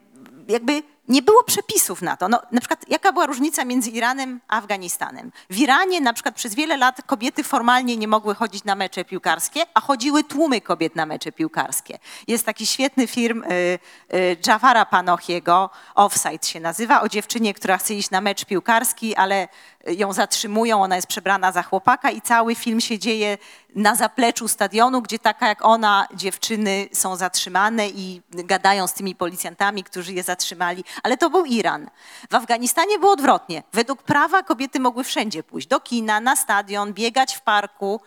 Jakby nie było przepisów na to. No, na przykład jaka była różnica między Iranem a Afganistanem? W Iranie na przykład przez wiele lat kobiety formalnie nie mogły chodzić na mecze piłkarskie, a chodziły tłumy kobiet na mecze piłkarskie. Jest taki świetny film y, y, Jafara Panochiego, Offside się nazywa, o dziewczynie, która chce iść na mecz piłkarski, ale ją zatrzymują, ona jest przebrana za chłopaka i cały film się dzieje na zapleczu stadionu, gdzie taka jak ona dziewczyny są zatrzymane i gadają z tymi policjantami, którzy je zatrzymali. Ale to był Iran. W Afganistanie było odwrotnie. Według prawa kobiety mogły wszędzie pójść. Do kina, na stadion, biegać w parku,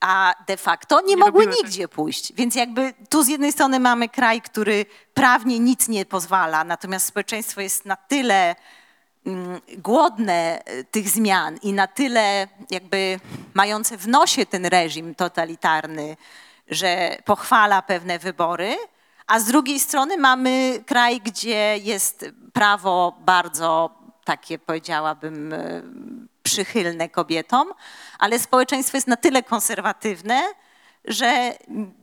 a de facto nie, Nie mogły tego. nigdzie pójść. Więc jakby tu z jednej strony mamy kraj, który prawnie nic nie pozwala, natomiast społeczeństwo jest na tyle głodne e, tych zmian i na tyle jakby mające w nosie ten reżim totalitarny, że pochwala pewne wybory, a z drugiej strony mamy kraj, gdzie jest prawo bardzo takie powiedziałabym e, przychylne kobietom, ale społeczeństwo jest na tyle konserwatywne, że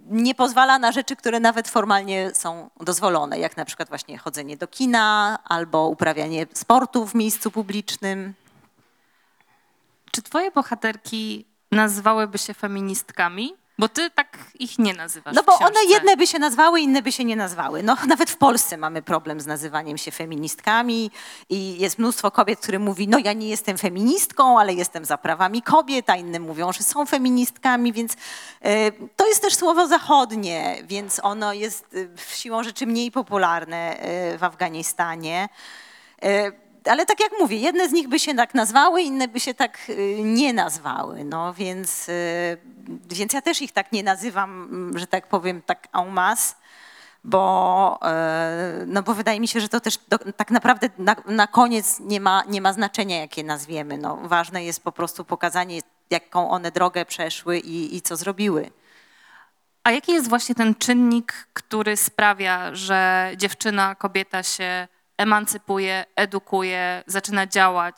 nie pozwala na rzeczy, które nawet formalnie są dozwolone, jak na przykład właśnie chodzenie do kina albo uprawianie sportu w miejscu publicznym. Czy twoje bohaterki nazywałyby się feministkami? Bo ty tak ich nie nazywasz No bo one jedne by się nazwały, inne by się nie nazwały. No nawet w Polsce mamy problem z nazywaniem się feministkami i jest mnóstwo kobiet, które mówi, no ja nie jestem feministką, ale jestem za prawami kobiet, a inne mówią, że są feministkami, więc e, to jest też słowo zachodnie, więc ono jest e, siłą rzeczy mniej popularne e, w Afganistanie. E, ale tak jak mówię, jedne z nich by się tak nazwały, inne by się tak y, nie nazwały. No więc, y, więc ja też ich tak nie nazywam, mm, że tak powiem, tak en masse, bo, e, no bo wydaje mi się, że to też do, tak naprawdę na, na koniec nie ma, nie ma znaczenia, jakie nazwiemy. No, ważne jest po prostu pokazanie, jaką one drogę przeszły i, i co zrobiły. A jaki jest właśnie ten czynnik, który sprawia, że dziewczyna, kobieta się emancypuje, edukuje, zaczyna działać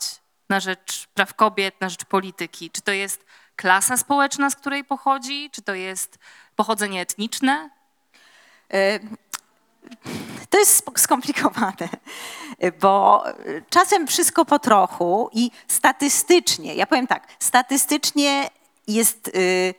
na rzecz praw kobiet, na rzecz polityki? Czy to jest klasa społeczna, z której pochodzi? Czy to jest pochodzenie etniczne? E, To jest skomplikowane, bo czasem wszystko po trochu i statystycznie, ja powiem tak, statystycznie jest y,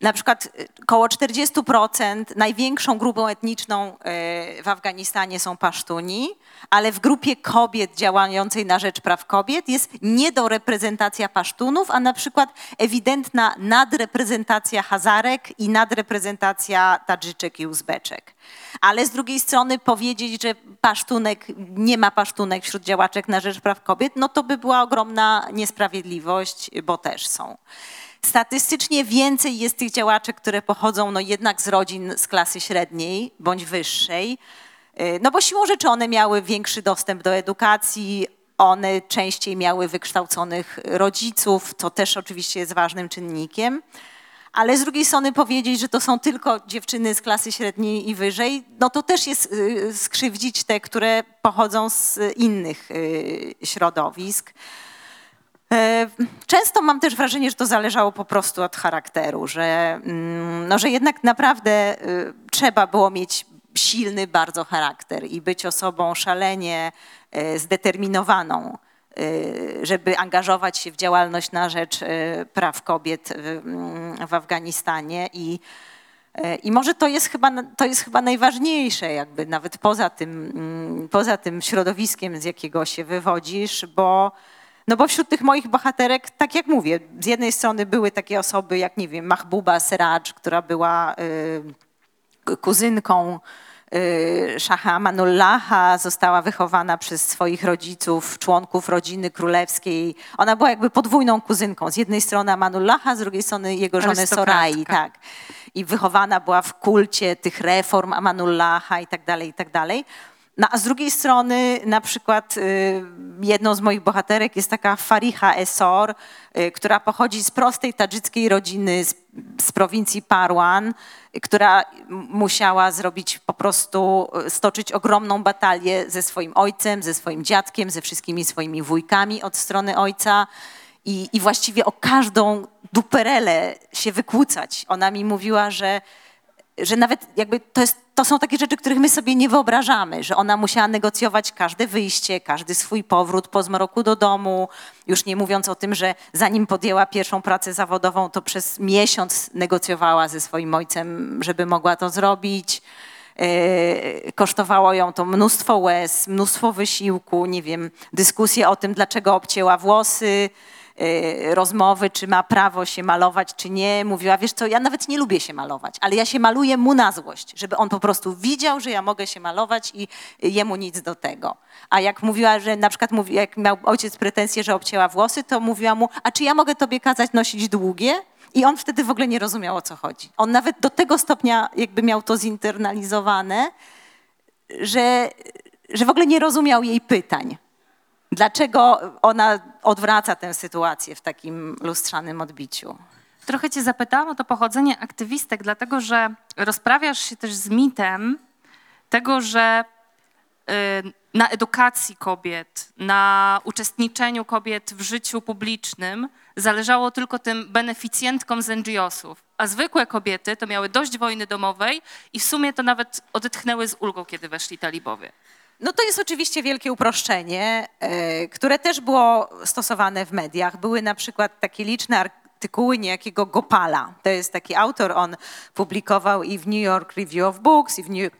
na przykład y, około 40% największą grupą etniczną y, w Afganistanie są Pasztuni, ale w grupie kobiet działającej na rzecz praw kobiet jest niedoreprezentacja Pasztunów, a na przykład ewidentna nadreprezentacja Hazarek i nadreprezentacja Tadżyczek i Uzbeczek. Ale z drugiej strony powiedzieć, że pasztunek, nie ma pasztunek wśród działaczek na rzecz praw kobiet, no to by była ogromna niesprawiedliwość, bo też są. Statystycznie więcej jest tych działaczek, które pochodzą no jednak z rodzin z klasy średniej bądź wyższej, Y, no bo siłą rzeczy one miały większy dostęp do edukacji, one częściej miały wykształconych rodziców, co też oczywiście jest ważnym czynnikiem. Ale z drugiej strony powiedzieć, że to są tylko dziewczyny z klasy średniej i wyżej, no to też jest y, skrzywdzić te, które pochodzą z innych y, środowisk. E, Często mam też wrażenie, że to zależało po prostu od charakteru, że, mm, no, że jednak naprawdę y, trzeba było mieć silny bardzo charakter i być osobą szalenie e, zdeterminowaną, y, żeby angażować się w działalność na rzecz e, praw kobiet w, mm, Afganistanie i E, I może to jest, chyba, to jest chyba najważniejsze, jakby nawet poza tym, mm, poza tym środowiskiem, z jakiego się wywodzisz, bo, no bo wśród tych moich bohaterek, tak jak mówię, z jednej strony były takie osoby jak, nie wiem, Mahbuba Seraj, która była y, kuzynką y, Szacha Amanullaha, została wychowana przez swoich rodziców, członków rodziny królewskiej. Ona była jakby podwójną kuzynką. Z jednej strony Amanullaha, z drugiej strony jego żony Sorai. Tak. i wychowana była w kulcie tych reform Amanullaha i tak dalej, i tak dalej. No, a z drugiej strony na przykład y, jedną z moich bohaterek jest taka Fariha Esor, y, która pochodzi z prostej tadżyckiej rodziny z, z prowincji Parwan, y, która musiała zrobić po prostu, stoczyć ogromną batalię ze swoim ojcem, ze swoim dziadkiem, ze wszystkimi swoimi wujkami od strony ojca i, i właściwie o każdą duperelę się wykłócać. Ona mi mówiła, że że nawet jakby to, jest, to są takie rzeczy, których my sobie nie wyobrażamy, że ona musiała negocjować każde wyjście, każdy swój powrót po zmroku do domu, już nie mówiąc o tym, że zanim podjęła pierwszą pracę zawodową, to przez miesiąc negocjowała ze swoim ojcem, żeby mogła to zrobić. Yy, Kosztowało ją to mnóstwo łez, mnóstwo wysiłku, nie wiem, dyskusje o tym, dlaczego obcięła włosy, rozmowy, czy ma prawo się malować, czy nie. Mówiła, wiesz co, ja nawet nie lubię się malować, ale ja się maluję mu na złość, żeby on po prostu widział, że ja mogę się malować i jemu nic do tego. A jak mówiła, że na przykład mówi, jak miał ojciec pretensje, że obcięła włosy, to mówiła mu, a czy ja mogę tobie kazać nosić długie? I on wtedy w ogóle nie rozumiał, o co chodzi. On nawet do tego stopnia jakby miał to zinternalizowane, że, że w ogóle nie rozumiał jej pytań. Dlaczego ona odwraca tę sytuację w takim lustrzanym odbiciu? Trochę cię zapytałam o to pochodzenie aktywistek, dlatego że rozprawiasz się też z mitem tego, że y, na edukacji kobiet, na uczestniczeniu kobiet w życiu publicznym zależało tylko tym beneficjentkom z NGO-sów, a zwykłe kobiety to miały dość wojny domowej i w sumie to nawet odetchnęły z ulgą, kiedy weszli talibowie. No to jest oczywiście wielkie uproszczenie, e, które też było stosowane w mediach. Były na przykład takie liczne artykuły niejakiego Gopala. To jest taki autor, on publikował i w New York Review of Books, i w New,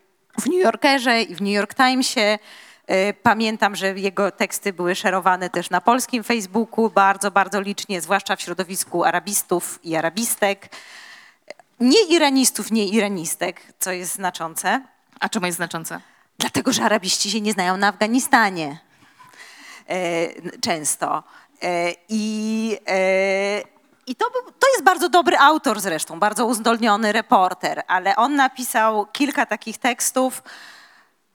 Yorkerze, i w New York Timesie. E, Pamiętam, że jego teksty były szerowane też na polskim Facebooku bardzo, bardzo licznie, zwłaszcza w środowisku arabistów i arabistek. Nie iranistów, nie iranistek, co jest znaczące. A czemu jest znaczące? Dlatego, że arabiści się nie znają na Afganistanie e, często. E, I, e, i to, był- to jest bardzo dobry autor zresztą, bardzo uzdolniony reporter, ale on napisał kilka takich tekstów,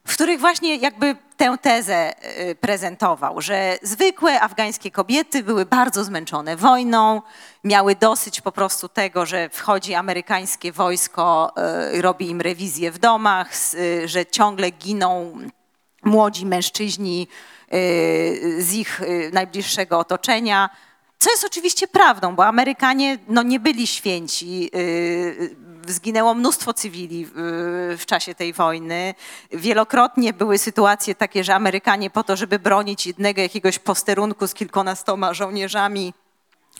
w których właśnie jakby tę tezę y, prezentował, że zwykłe afgańskie kobiety były bardzo zmęczone wojną, miały dosyć po prostu tego, że wchodzi amerykańskie wojsko, y, robi im rewizję w domach, y, że ciągle giną młodzi mężczyźni z ich najbliższego otoczenia. Co jest oczywiście prawdą, bo Amerykanie no, nie byli święci. Zginęło mnóstwo cywili y, w czasie tej wojny. Wielokrotnie były sytuacje takie, że Amerykanie po to, żeby bronić jednego jakiegoś posterunku z kilkunastoma żołnierzami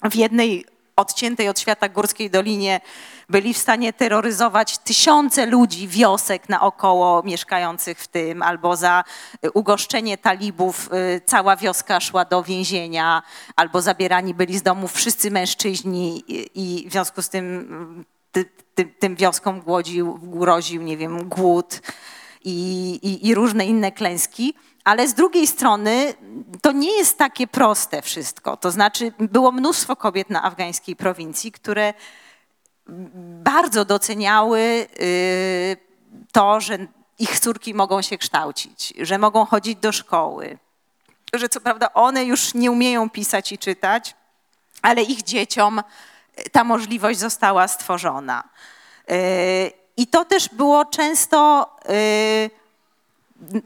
w jednej odciętej od świata górskiej dolinie byli w stanie terroryzować tysiące ludzi, wiosek naokoło mieszkających w tym, albo za y, ugoszczenie talibów y, cała wioska szła do więzienia, albo zabierani byli z domów wszyscy mężczyźni i w związku z tym mm, ty, ty, tym wioskom głodził, groził, nie wiem, głód i, i, i różne inne klęski. Ale z drugiej strony to nie jest takie proste wszystko. To znaczy było mnóstwo kobiet na afgańskiej prowincji, które bardzo doceniały y, to, że ich córki mogą się kształcić, że mogą chodzić do szkoły, że co prawda one już nie umieją pisać i czytać, ale ich dzieciom ta możliwość została stworzona. Y, I to też było często y,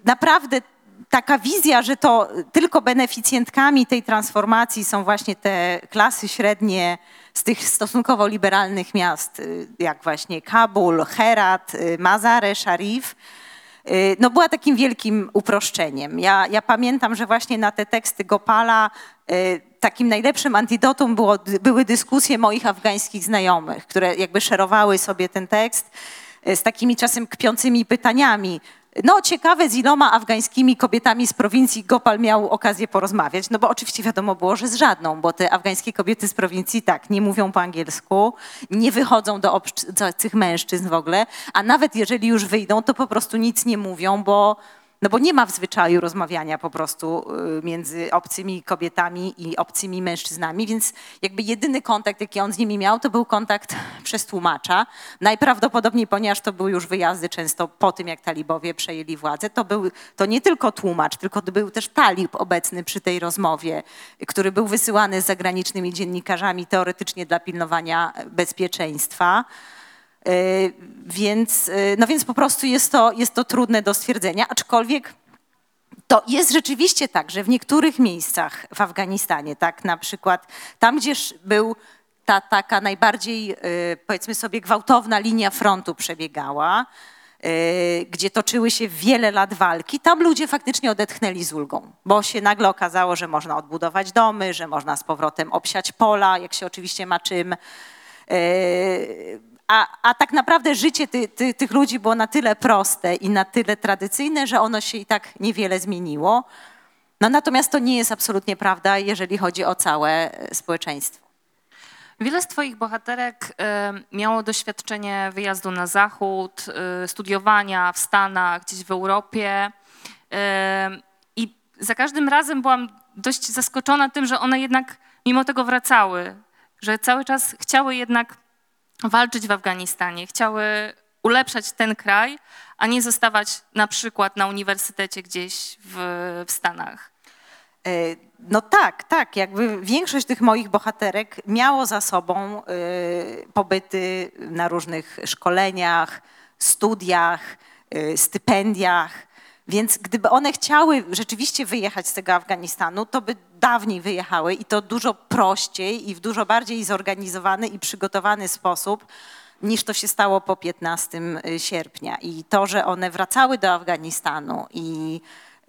naprawdę taka wizja, że to tylko beneficjentkami tej transformacji są właśnie te klasy średnie z tych stosunkowo liberalnych miast, y, jak właśnie Kabul, Herat, Mazare, Sharif, no była takim wielkim uproszczeniem. Ja, ja pamiętam, że właśnie na te teksty Gopala y, takim najlepszym antidotum było, były dyskusje moich afgańskich znajomych, które jakby szerowały sobie ten tekst y, z takimi czasem kpiącymi pytaniami. No ciekawe, z iloma afgańskimi kobietami z prowincji Gopal miał okazję porozmawiać, no bo oczywiście wiadomo było, że z żadną, bo te afgańskie kobiety z prowincji tak, nie mówią po angielsku, nie wychodzą do obcych mężczyzn w ogóle, a nawet jeżeli już wyjdą, to po prostu nic nie mówią, bo no bo nie ma w zwyczaju rozmawiania po prostu y, między obcymi kobietami i obcymi mężczyznami, więc jakby jedyny kontakt, jaki on z nimi miał, to był kontakt przez tłumacza. Najprawdopodobniej, ponieważ to były już wyjazdy często po tym, jak talibowie przejęli władzę, to był to nie tylko tłumacz, tylko był też talib obecny przy tej rozmowie, który był wysyłany zagranicznymi dziennikarzami teoretycznie dla pilnowania bezpieczeństwa. Y, Więc, y, no więc po prostu jest to, jest to trudne do stwierdzenia, aczkolwiek to jest rzeczywiście tak, że w niektórych miejscach w Afganistanie, tak na przykład tam, gdzież był ta taka najbardziej, y, powiedzmy sobie, gwałtowna linia frontu przebiegała, gdzie toczyły się wiele lat walki, tam ludzie faktycznie odetchnęli z ulgą, bo się nagle okazało, że można odbudować domy, że można z powrotem obsiać pola, jak się oczywiście ma czym. A, a tak naprawdę życie ty, ty, tych ludzi było na tyle proste i na tyle tradycyjne, że ono się i tak niewiele zmieniło. No natomiast to nie jest absolutnie prawda, jeżeli chodzi o całe e, społeczeństwo. Wiele z Twoich bohaterek e, miało doświadczenie wyjazdu na zachód, e, studiowania w Stanach, gdzieś w Europie. I za każdym razem byłam dość zaskoczona tym, że one jednak mimo tego wracały, że cały czas chciały jednak walczyć w Afganistanie, chciały ulepszać ten kraj, a nie zostawać na przykład na uniwersytecie gdzieś w, w Stanach. E, No tak, tak. Jakby większość tych moich bohaterek miało za sobą e, pobyty na różnych szkoleniach, studiach, e, stypendiach. Więc gdyby one chciały rzeczywiście wyjechać z tego Afganistanu, to by dawniej wyjechały i to dużo prościej i w dużo bardziej zorganizowany i przygotowany sposób niż to się stało po 15 sierpnia. I to, że one wracały do Afganistanu i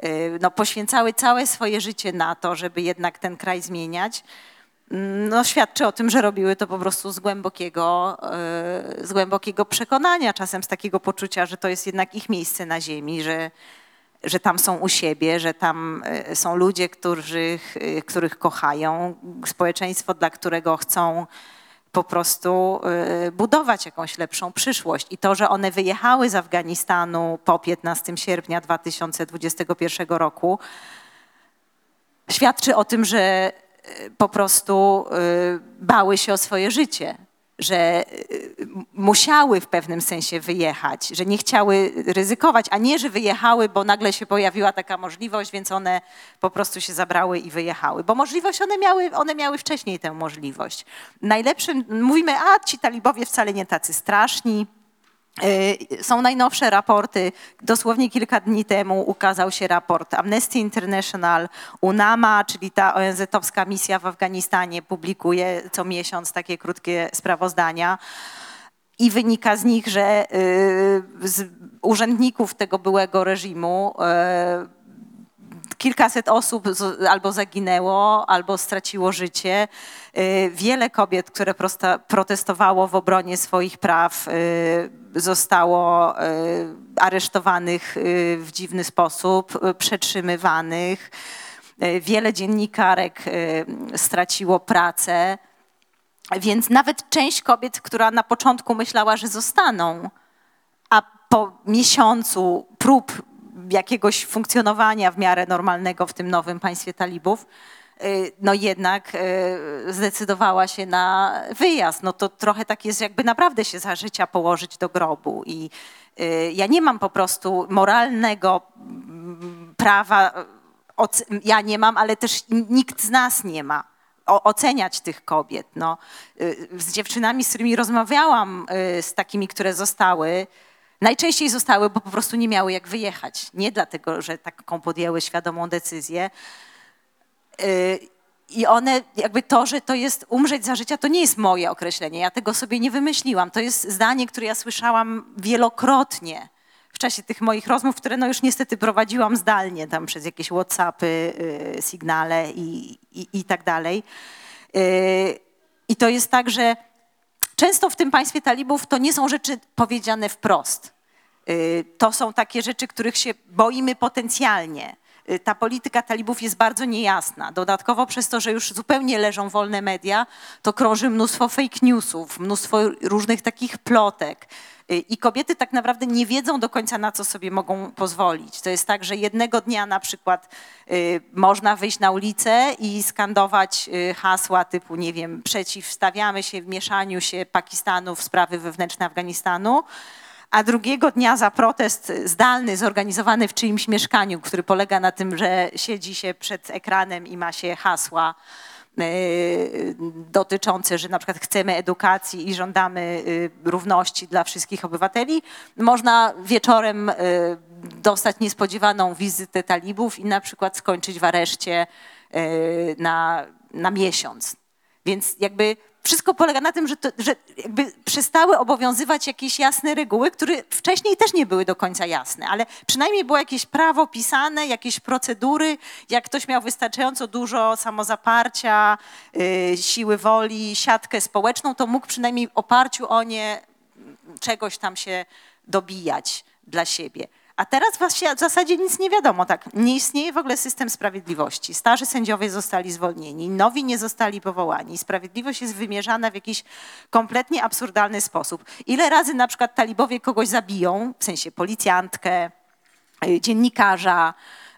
y, no, poświęcały całe swoje życie na to, żeby jednak ten kraj zmieniać, mm, no, świadczy o tym, że robiły to po prostu z głębokiego, y, z głębokiego przekonania, czasem z takiego poczucia, że to jest jednak ich miejsce na ziemi, że, że tam są u siebie, że tam y, są ludzie, których, y, których kochają, społeczeństwo, dla którego chcą po prostu y, budować jakąś lepszą przyszłość. I to, że one wyjechały z Afganistanu po 15 sierpnia 2021 roku, świadczy o tym, że po prostu bały się o swoje życie, że m- musiały w pewnym sensie wyjechać, że nie chciały ryzykować, a nie, że wyjechały, bo nagle się pojawiła taka możliwość, więc one po prostu się zabrały i wyjechały. Bo możliwość one miały, one miały wcześniej tę możliwość. Najlepszym, mówimy, a ci talibowie wcale nie tacy straszni, Są najnowsze raporty. Dosłownie kilka dni temu ukazał się raport Amnesty International, UNAMA, czyli ta ONZ-owska misja w Afganistanie, publikuje co miesiąc takie krótkie sprawozdania. I wynika z nich, że y, z urzędników tego byłego reżimu y, kilkaset osób albo zaginęło, albo straciło życie. Y, Wiele kobiet, które protestowało w obronie swoich praw, y, zostało y, aresztowanych w dziwny sposób, przetrzymywanych. Wiele dziennikarek straciło pracę. Więc nawet część kobiet, która na początku myślała, że zostaną, a po miesiącu prób jakiegoś funkcjonowania w miarę normalnego w tym nowym państwie talibów, y, no jednak y, zdecydowała się na wyjazd. No to trochę tak jest, jakby naprawdę się za życia położyć do grobu. I y, ja nie mam po prostu moralnego mm, prawa, ja nie mam, ale też nikt z nas nie ma oceniać tych kobiet. No, z dziewczynami, z którymi rozmawiałam, z takimi, które zostały, najczęściej zostały, bo po prostu nie miały jak wyjechać. Nie dlatego, że taką podjęły świadomą decyzję. Y, I one, jakby to, że to jest umrzeć za życia, to nie jest moje określenie. Ja tego sobie nie wymyśliłam. To jest zdanie, które ja słyszałam wielokrotnie w czasie tych moich rozmów, które no już niestety prowadziłam zdalnie, tam przez jakieś Whatsappy, y, Signale i, i, i tak dalej. Y, I to jest tak, że często w tym państwie talibów to nie są rzeczy powiedziane wprost. Y, To są takie rzeczy, których się boimy potencjalnie. y, ta polityka talibów jest bardzo niejasna. Dodatkowo przez to, że już zupełnie leżą wolne media, to krąży mnóstwo fake newsów, mnóstwo różnych takich plotek. Y, I kobiety tak naprawdę nie wiedzą do końca, na co sobie mogą pozwolić. To jest tak, że jednego dnia na przykład y, można wyjść na ulicę i skandować y, hasła typu, nie wiem, przeciwstawiamy się mieszaniu się Pakistanu w sprawy wewnętrzne Afganistanu, a drugiego dnia za protest zdalny zorganizowany w czyimś mieszkaniu, który polega na tym, że siedzi się przed ekranem i ma się hasła dotyczące, że na przykład chcemy edukacji i żądamy y, równości dla wszystkich obywateli, można wieczorem y, dostać niespodziewaną wizytę talibów i na przykład skończyć w areszcie y, na, na miesiąc. Więc jakby wszystko polega na tym, że, to, że jakby przestały obowiązywać jakieś jasne reguły, które wcześniej też nie były do końca jasne, ale przynajmniej było jakieś prawo pisane, jakieś procedury. Jak ktoś miał wystarczająco dużo samozaparcia, y, siły woli, siatkę społeczną, to mógł przynajmniej w oparciu o nie czegoś tam się dobijać dla siebie. A teraz właśnie w zasadzie nic nie wiadomo. Tak, nie istnieje w ogóle system sprawiedliwości. Starzy sędziowie zostali zwolnieni, nowi nie zostali powołani. Sprawiedliwość jest wymierzana w jakiś kompletnie absurdalny sposób. Ile razy na przykład talibowie kogoś zabiją, w sensie policjantkę, y, dziennikarza,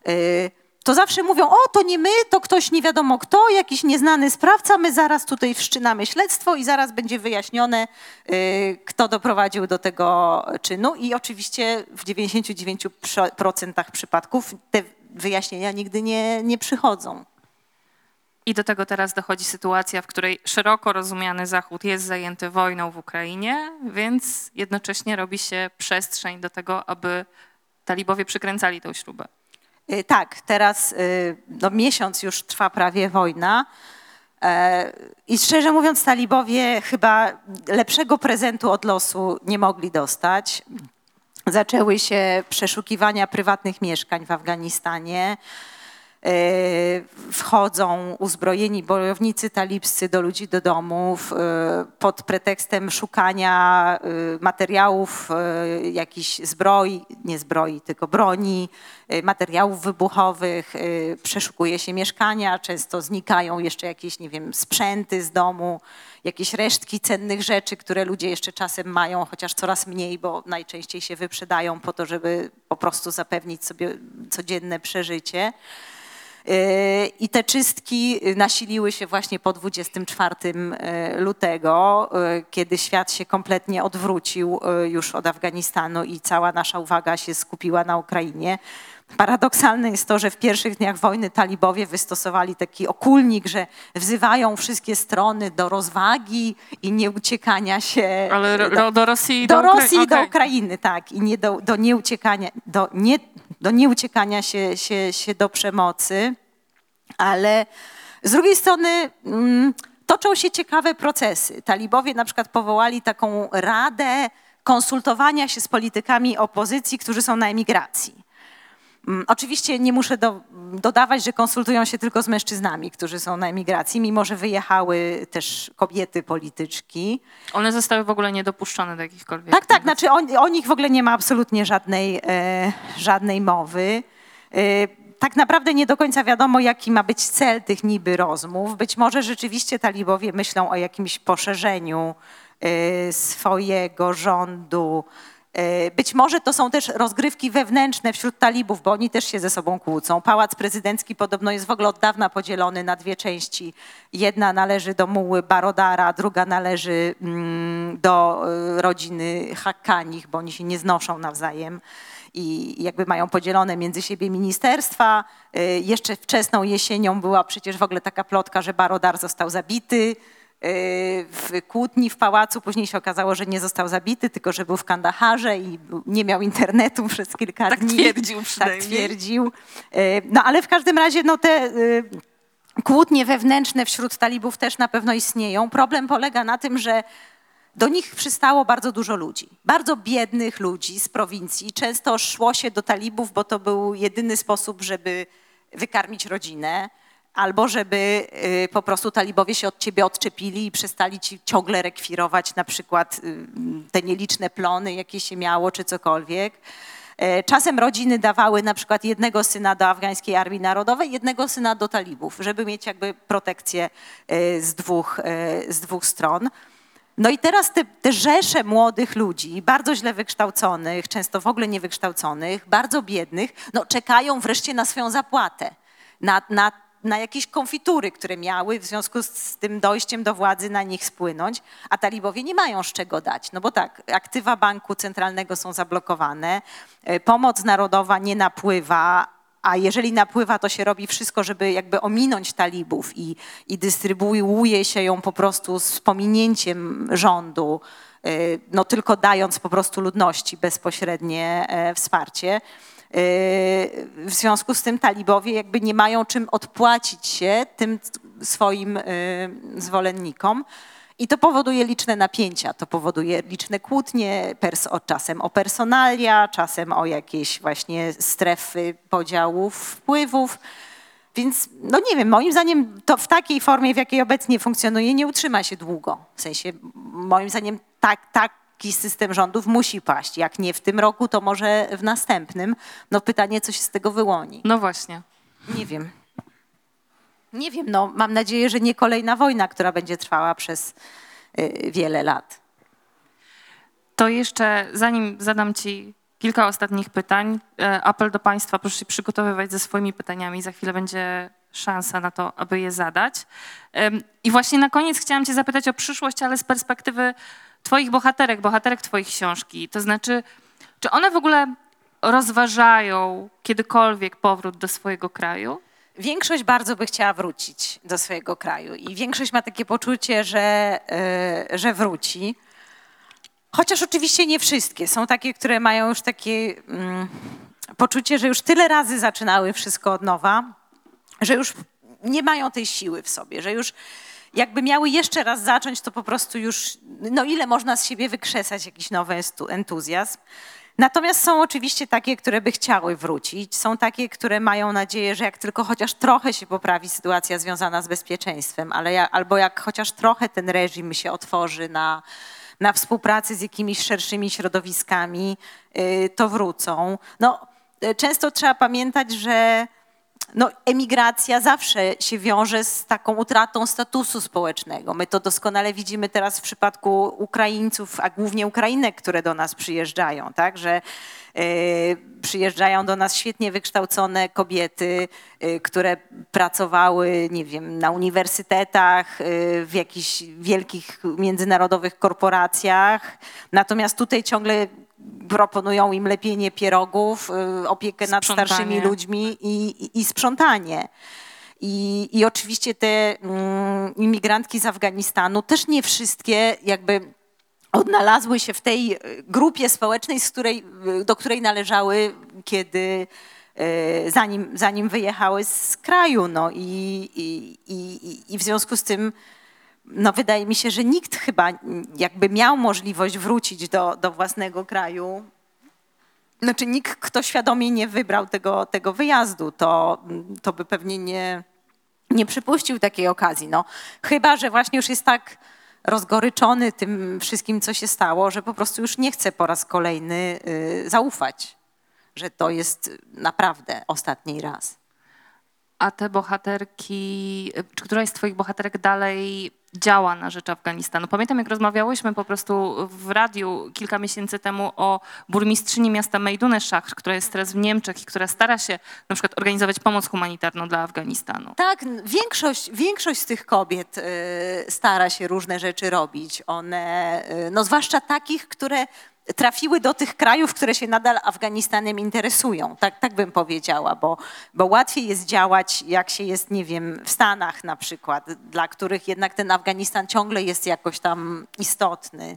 y, to zawsze mówią, o to nie my, to ktoś nie wiadomo kto, jakiś nieznany sprawca, my zaraz tutaj wszczynamy śledztwo i zaraz będzie wyjaśnione, y, kto doprowadził do tego czynu. I oczywiście w 99% przypadków te wyjaśnienia nigdy nie, nie przychodzą. I do tego teraz dochodzi sytuacja, w której szeroko rozumiany Zachód jest zajęty wojną w Ukrainie, więc jednocześnie robi się przestrzeń do tego, aby talibowie przykręcali tą śrubę. Y, Tak, teraz y, no, miesiąc już trwa prawie wojna. E, I szczerze mówiąc, talibowie chyba lepszego prezentu od losu nie mogli dostać. Zaczęły się przeszukiwania prywatnych mieszkań w Afganistanie. E, Wchodzą uzbrojeni bojownicy talibscy do ludzi do domów e, pod pretekstem szukania e, materiałów, jakichś zbroi, nie zbroi, tylko broni, materiałów wybuchowych. Przeszukuje się mieszkania, często znikają jeszcze jakieś, nie wiem, sprzęty z domu, jakieś resztki cennych rzeczy, które ludzie jeszcze czasem mają, chociaż coraz mniej, bo najczęściej się wyprzedają po to, żeby po prostu zapewnić sobie codzienne przeżycie. Yy, I te czystki nasiliły się właśnie po 24 yy, lutego, yy, kiedy świat się kompletnie odwrócił już od Afganistanu i cała nasza uwaga się skupiła na Ukrainie. Paradoksalne jest to, że w pierwszych dniach wojny talibowie wystosowali taki okulnik, że wzywają wszystkie strony do rozwagi i nieuciekania się Ale ro, do Rosji i do do, i do. Ukrainy, tak. I nie do, do nieuciekania, do, nie, do nieuciekania się, się, się do przemocy. Ale z drugiej strony mm, toczą się ciekawe procesy. Talibowie na przykład powołali taką radę konsultowania się z politykami opozycji, którzy są na emigracji. Mm, Oczywiście nie muszę do, dodawać, że konsultują się tylko z mężczyznami, którzy są na emigracji, mimo że wyjechały też kobiety polityczki. One zostały w ogóle niedopuszczone do jakichkolwiek. Tak, tak, znaczy o, o nich w ogóle nie ma absolutnie żadnej, e, żadnej mowy. E, tak naprawdę nie do końca wiadomo, jaki ma być cel tych niby rozmów. Być może rzeczywiście talibowie myślą o jakimś poszerzeniu e, swojego rządu. E, Być może to są też rozgrywki wewnętrzne wśród talibów, bo oni też się ze sobą kłócą. Pałac prezydencki podobno jest w ogóle od dawna podzielony na dwie części. Jedna należy do muły Barodara, druga należy mm, do y, rodziny Hakkanich, bo oni się nie znoszą nawzajem i jakby mają podzielone między siebie ministerstwa. Y, Jeszcze wczesną jesienią była przecież w ogóle taka plotka, że Barodar został zabity w kłótni w pałacu. Później się okazało, że nie został zabity, tylko że był w Kandaharze i nie miał internetu przez kilka Tak dni. twierdził Tak przynajmniej. twierdził. Y, No ale w każdym razie no, te y, kłótnie wewnętrzne wśród talibów też na pewno istnieją. Problem polega na tym, że do nich przystało bardzo dużo ludzi, bardzo biednych ludzi z prowincji. Często szło się do talibów, bo to był jedyny sposób, żeby wykarmić rodzinę, albo żeby y, po prostu talibowie się od ciebie odczepili i przestali ci ciągle rekwirować na przykład y, te nieliczne plony, jakie się miało, czy cokolwiek. E, Czasem rodziny dawały na przykład jednego syna do afgańskiej armii narodowej, jednego syna do talibów, żeby mieć jakby protekcję e, z dwóch, e, z dwóch stron. No i teraz te, te rzesze młodych ludzi, bardzo źle wykształconych, często w ogóle niewykształconych, bardzo biednych, no czekają wreszcie na swoją zapłatę, na, na, na jakieś konfitury, które miały w związku z, tym dojściem do władzy na nich spłynąć, a talibowie nie mają z czego dać. No bo tak, aktywa banku centralnego są zablokowane, e, pomoc narodowa nie napływa, a jeżeli napływa, to się robi wszystko, żeby jakby ominąć talibów i, i dystrybuuje się ją po prostu z pominięciem rządu, y, no tylko dając po prostu ludności bezpośrednie e, wsparcie. Y, W związku z tym talibowie jakby nie mają czym odpłacić się tym swoim y, zwolennikom. I to powoduje liczne napięcia, to powoduje liczne kłótnie, pers- czasem o personalia, czasem o jakieś właśnie strefy podziałów wpływów. Więc, no nie wiem, moim zdaniem to w takiej formie, w jakiej obecnie funkcjonuje, nie utrzyma się długo. W sensie, moim zdaniem, tak, taki system rządów musi paść. Jak nie w tym roku, to może w następnym. No pytanie, co się z tego wyłoni. No właśnie. Nie wiem. Nie wiem, no mam nadzieję, że nie kolejna wojna, która będzie trwała przez y, wiele lat. To jeszcze, zanim zadam Ci kilka ostatnich pytań, e, apel do Państwa, proszę się przygotowywać ze swoimi pytaniami. Za chwilę będzie szansa na to, aby je zadać. I właśnie na koniec chciałam Cię zapytać o przyszłość, ale z perspektywy Twoich bohaterek, bohaterek Twojej książki. To znaczy, czy one w ogóle rozważają kiedykolwiek powrót do swojego kraju? Większość bardzo by chciała wrócić do swojego kraju i większość ma takie poczucie, że, y, że wróci. Chociaż oczywiście nie wszystkie. Są takie, które mają już takie mm, poczucie, że już tyle razy zaczynały wszystko od nowa, że już nie mają tej siły w sobie, że już jakby miały jeszcze raz zacząć, to po prostu już, no ile można z siebie wykrzesać jakiś nowy entuzjazm. Natomiast są oczywiście takie, które by chciały wrócić. Są takie, które mają nadzieję, że jak tylko chociaż trochę się poprawi sytuacja związana z bezpieczeństwem, ale ja, albo jak chociaż trochę ten reżim się otworzy na, na współpracę z jakimiś szerszymi środowiskami, y, to wrócą. No, y, często trzeba pamiętać, że no, emigracja zawsze się wiąże z taką utratą statusu społecznego. My to doskonale widzimy teraz w przypadku Ukraińców, a głównie Ukrainek, które do nas przyjeżdżają, tak? że e, przyjeżdżają do nas świetnie wykształcone kobiety, e, które pracowały, nie wiem, na uniwersytetach, e, w jakichś wielkich międzynarodowych korporacjach. Natomiast tutaj ciągle proponują im lepienie pierogów, y, opiekę nad Sprzątanie. starszymi ludźmi i, i, i sprzątanie. I, I oczywiście te mm, imigrantki z Afganistanu też nie wszystkie jakby odnalazły się w tej y, grupie społecznej, której, y, do której należały, kiedy zanim, zanim wyjechały z kraju. No i, i, i, i w związku z tym no wydaje mi się, że nikt chyba jakby miał możliwość wrócić do, do własnego kraju. Znaczy nikt, kto świadomie nie wybrał tego, tego wyjazdu, to, to by pewnie nie, nie przypuścił takiej okazji. No, chyba, że właśnie już jest tak rozgoryczony tym wszystkim, co się stało, że po prostu już nie chce po raz kolejny y, zaufać, że to jest naprawdę ostatni raz. A te bohaterki, czy któraś z twoich bohaterek dalej działa na rzecz Afganistanu? Pamiętam, jak rozmawiałyśmy po prostu w radiu kilka miesięcy temu o burmistrzyni miasta Mejdune Szachr, która jest teraz w Niemczech i która stara się na przykład organizować pomoc humanitarną dla Afganistanu. Tak, większość, większość z tych kobiet y, stara się różne rzeczy robić. One, y, no zwłaszcza takich, które trafiły do tych krajów, które się nadal Afganistanem interesują. Tak, tak bym powiedziała, bo, bo łatwiej jest działać, jak się jest, nie wiem, w Stanach na przykład, dla których jednak ten Afganistan ciągle jest jakoś tam istotny.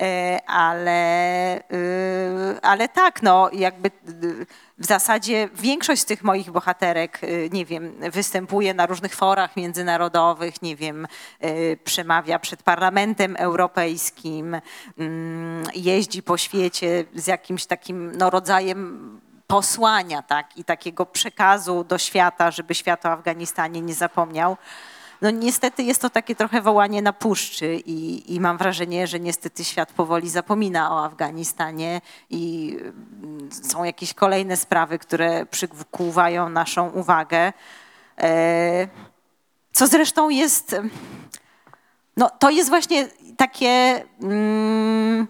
E, ale, y, ale tak, no jakby y, w zasadzie większość z tych moich bohaterek, y, nie wiem, występuje na różnych forach międzynarodowych, nie wiem, przemawia przed Parlamentem Europejskim, mm, jeździ po świecie z jakimś takim no, rodzajem posłania tak, i takiego przekazu do świata, żeby świat o Afganistanie nie zapomniał. No niestety jest to takie trochę wołanie na puszczy i, i mam wrażenie, że niestety świat powoli zapomina o Afganistanie i mm, są jakieś kolejne sprawy, które przykuwają naszą uwagę. E, Co zresztą jest, no to jest właśnie takie, mm,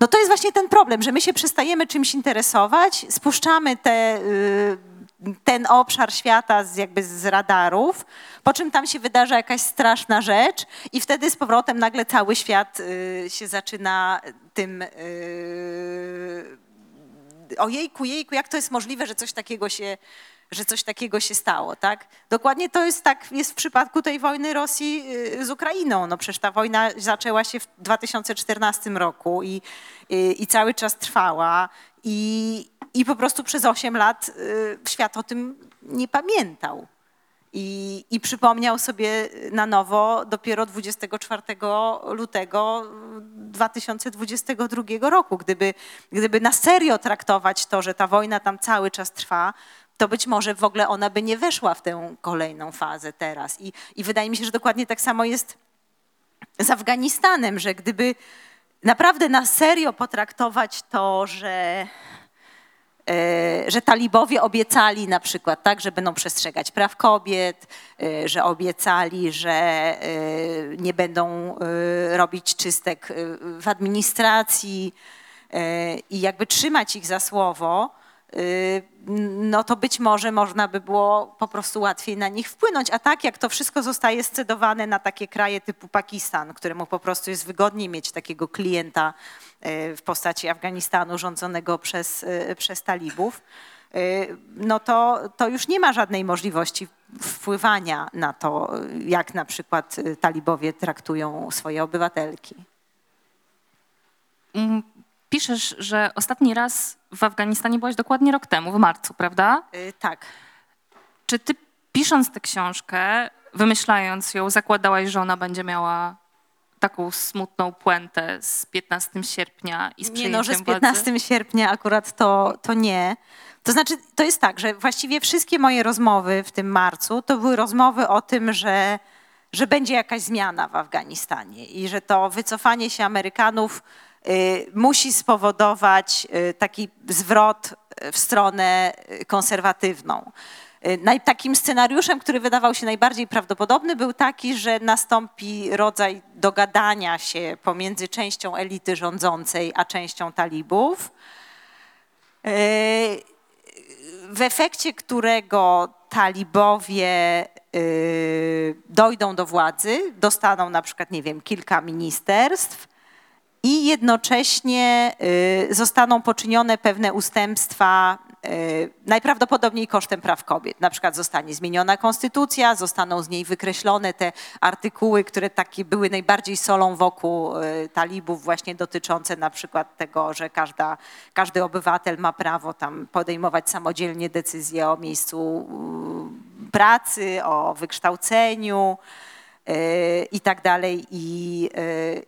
no to jest właśnie ten problem, że my się przestajemy czymś interesować, spuszczamy te, y, ten obszar świata z, jakby z radarów, po czym tam się wydarza jakaś straszna rzecz i wtedy z powrotem nagle cały świat y, się zaczyna tym y, ojejku, jejku, jak to jest możliwe, że coś takiego się, że coś takiego się stało, tak? Dokładnie to jest tak, jest w przypadku tej wojny Rosji y, z Ukrainą. No przecież ta wojna zaczęła się w 2014 roku i, i, i cały czas trwała i, i po prostu przez 8 lat y, świat o tym nie pamiętał. I, I przypomniał sobie na nowo dopiero 24 lutego 2022 roku. Gdyby, gdyby na serio traktować to, że ta wojna tam cały czas trwa, to być może w ogóle ona by nie weszła w tę kolejną fazę teraz. I, i wydaje mi się, że dokładnie tak samo jest z Afganistanem, że gdyby naprawdę na serio potraktować to, że że talibowie obiecali na przykład, tak, że będą przestrzegać praw kobiet, e, że obiecali, że e, nie będą e, robić czystek e, w administracji e, i jakby trzymać ich za słowo, e, no to być może można by było po prostu łatwiej na nich wpłynąć. A tak jak to wszystko zostaje scedowane na takie kraje typu Pakistan, któremu po prostu jest wygodniej mieć takiego klienta e, w postaci Afganistanu rządzonego przez, e, przez talibów, no to, to już nie ma żadnej możliwości wpływania na to, jak na przykład talibowie traktują swoje obywatelki. Mm, Piszesz, że ostatni raz w Afganistanie byłaś dokładnie rok temu, w marcu, prawda? E, Tak. Czy ty pisząc tę książkę, wymyślając ją, zakładałaś, że ona będzie miała taką smutną puentę z 15 sierpnia i z Nie no, że z przejęciem władzy? 15 sierpnia akurat to, to nie. To znaczy, to jest tak, że właściwie wszystkie moje rozmowy w tym marcu to były rozmowy o tym, że, że będzie jakaś zmiana w Afganistanie i że to wycofanie się Amerykanów musi spowodować y, taki zwrot y, w stronę y, konserwatywną. Y, Takim scenariuszem, który wydawał się najbardziej prawdopodobny, był taki, że nastąpi rodzaj dogadania się pomiędzy częścią elity rządzącej a częścią talibów, y, w efekcie którego talibowie y, dojdą do władzy, dostaną na przykład, nie wiem, kilka ministerstw i jednocześnie y, zostaną poczynione pewne ustępstwa, y, najprawdopodobniej kosztem praw kobiet. Na przykład zostanie zmieniona konstytucja, zostaną z niej wykreślone te artykuły, które takie były najbardziej solą wokół y, talibów, właśnie dotyczące na przykład tego, że każda, każdy obywatel ma prawo tam podejmować samodzielnie decyzje o miejscu pracy, o wykształceniu i tak dalej, i,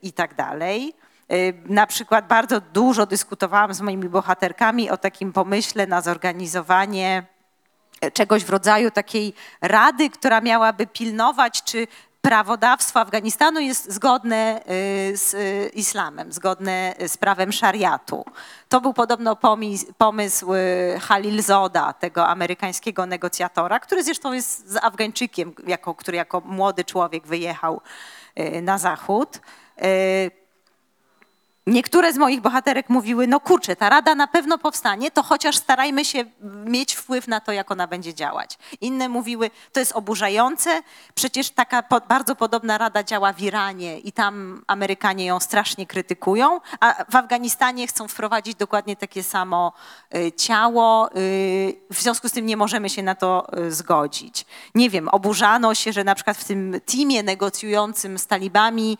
i tak dalej. Y, Na przykład bardzo dużo dyskutowałam z moimi bohaterkami o takim pomyśle na zorganizowanie czegoś w rodzaju takiej rady, która miałaby pilnować, czy prawodawstwo Afganistanu jest zgodne y, z y, islamem, zgodne z prawem szariatu. To był podobno pomysł Halil Zoda, tego amerykańskiego negocjatora, który zresztą jest z Afgańczykiem, jako, który jako młody człowiek wyjechał na zachód. Niektóre z moich bohaterek mówiły, no kurczę, ta rada na pewno powstanie, to chociaż starajmy się mieć wpływ na to, jak ona będzie działać. Inne mówiły, to jest oburzające, przecież taka bardzo podobna rada działa w Iranie i tam Amerykanie ją strasznie krytykują, a w Afganistanie chcą wprowadzić dokładnie takie samo y, ciało, y, w związku z tym nie możemy się na to y, zgodzić. Nie wiem, oburzano się, że na przykład w tym teamie negocjującym z talibami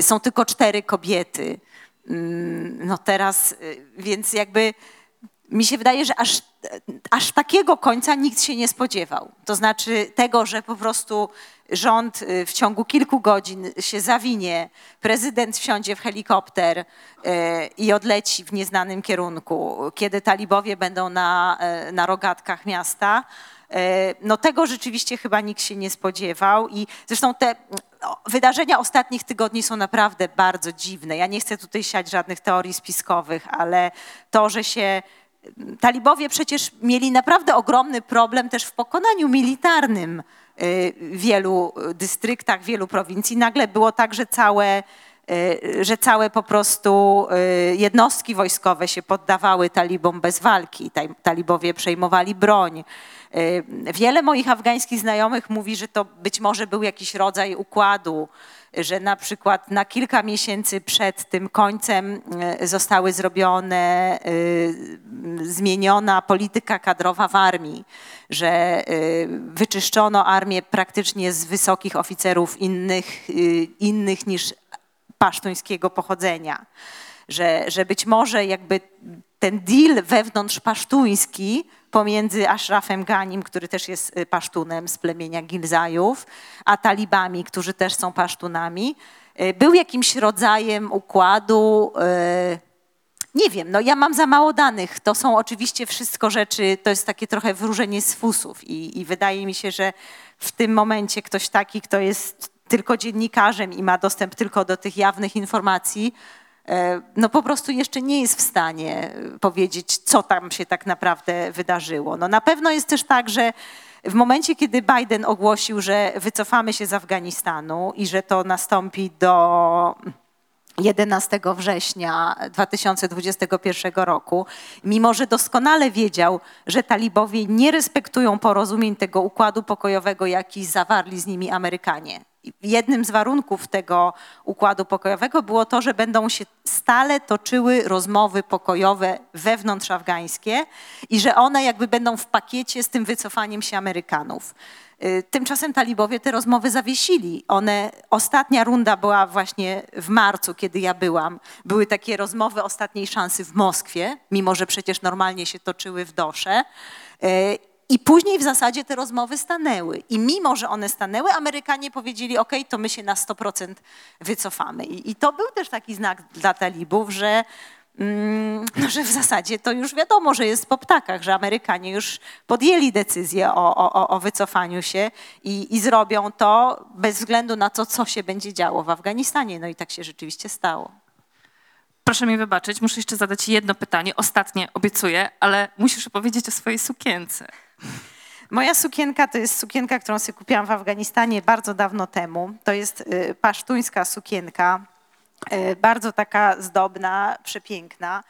są tylko cztery kobiety. Mm, no teraz, y, więc jakby mi się wydaje, że aż, aż takiego końca nikt się nie spodziewał. To znaczy tego, że po prostu rząd y, w ciągu kilku godzin się zawinie, prezydent wsiądzie w helikopter y, i odleci w nieznanym kierunku, kiedy talibowie będą na, na rogatkach miasta. No tego rzeczywiście chyba nikt się nie spodziewał i zresztą te wydarzenia ostatnich tygodni są naprawdę bardzo dziwne. Ja nie chcę tutaj siać żadnych teorii spiskowych, ale to, że się Talibowie przecież mieli naprawdę ogromny problem też w pokonaniu militarnym y, w wielu dystryktach, wielu prowincji. Nagle było tak, że całe, y, że całe po prostu y, jednostki wojskowe się poddawały talibom bez walki. Talibowie przejmowali broń. Y, Wiele moich afgańskich znajomych mówi, że to być może był jakiś rodzaj układu, że na przykład na kilka miesięcy przed tym końcem y, zostały zrobione, y, zmieniona polityka kadrowa w armii, że y, wyczyszczono armię praktycznie z wysokich oficerów innych, y, innych niż pasztuńskiego pochodzenia. Że, że być może jakby ten deal wewnątrz pasztuński pomiędzy Ashrafem Ganim, który też jest y, pasztunem z plemienia Gilzajów, a talibami, którzy też są pasztunami, y, był jakimś rodzajem układu. y, Nie wiem, no ja mam za mało danych. To są oczywiście wszystko rzeczy, to jest takie trochę wróżenie z fusów i, i wydaje mi się, że w tym momencie ktoś taki, kto jest tylko dziennikarzem i ma dostęp tylko do tych jawnych informacji, e, no po prostu jeszcze nie jest w stanie e, powiedzieć, co tam się tak naprawdę wydarzyło. No na pewno jest też tak, że w momencie, kiedy Biden ogłosił, że wycofamy się z Afganistanu i że to nastąpi do 11 września 2021 roku, mimo że doskonale wiedział, że talibowie nie respektują porozumień tego układu pokojowego, jaki zawarli z nimi Amerykanie. Jednym z warunków tego układu pokojowego było to, że będą się stale toczyły rozmowy pokojowe wewnątrz afgańskie i że one jakby będą w pakiecie z tym wycofaniem się Amerykanów. Y, Tymczasem talibowie te rozmowy zawiesili. One, ostatnia runda była właśnie w marcu, kiedy ja byłam. Były takie rozmowy ostatniej szansy w Moskwie, mimo że przecież normalnie się toczyły w Dosze. I później w zasadzie te rozmowy stanęły. I mimo, że one stanęły, Amerykanie powiedzieli, ok, to my się na 100% wycofamy. I, I to był też taki znak dla talibów, że Mm, no, że w zasadzie to już wiadomo, że jest po ptakach, że Amerykanie już podjęli decyzję o, o- o wycofaniu się i, i zrobią to bez względu na to, co się będzie działo w Afganistanie. No i tak się rzeczywiście stało. Proszę mi wybaczyć, muszę jeszcze zadać jedno pytanie, ostatnie, obiecuję, ale musisz opowiedzieć o swojej sukience. Moja sukienka to jest sukienka, którą sobie kupiłam w Afganistanie bardzo dawno temu. To jest y, pasztuńska sukienka, y, bardzo taka zdobna, przepiękna.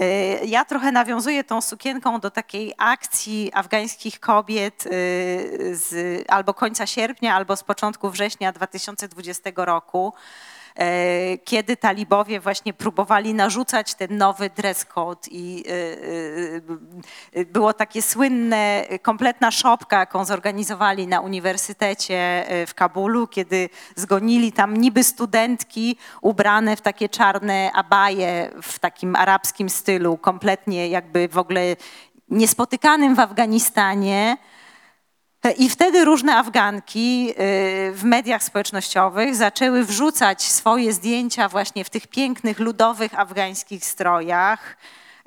Y, Ja trochę nawiązuję tą sukienką do takiej akcji afgańskich kobiet z albo końca sierpnia, albo z początku września 2020 roku kiedy talibowie właśnie próbowali narzucać ten nowy dress code i y, y, było takie słynne, kompletna szopka, jaką zorganizowali na uniwersytecie w Kabulu, kiedy zgonili tam niby studentki ubrane w takie czarne abaje w takim arabskim stylu, kompletnie jakby w ogóle niespotykanym w Afganistanie. I wtedy różne Afganki y, w mediach społecznościowych zaczęły wrzucać swoje zdjęcia właśnie w tych pięknych, ludowych afgańskich strojach,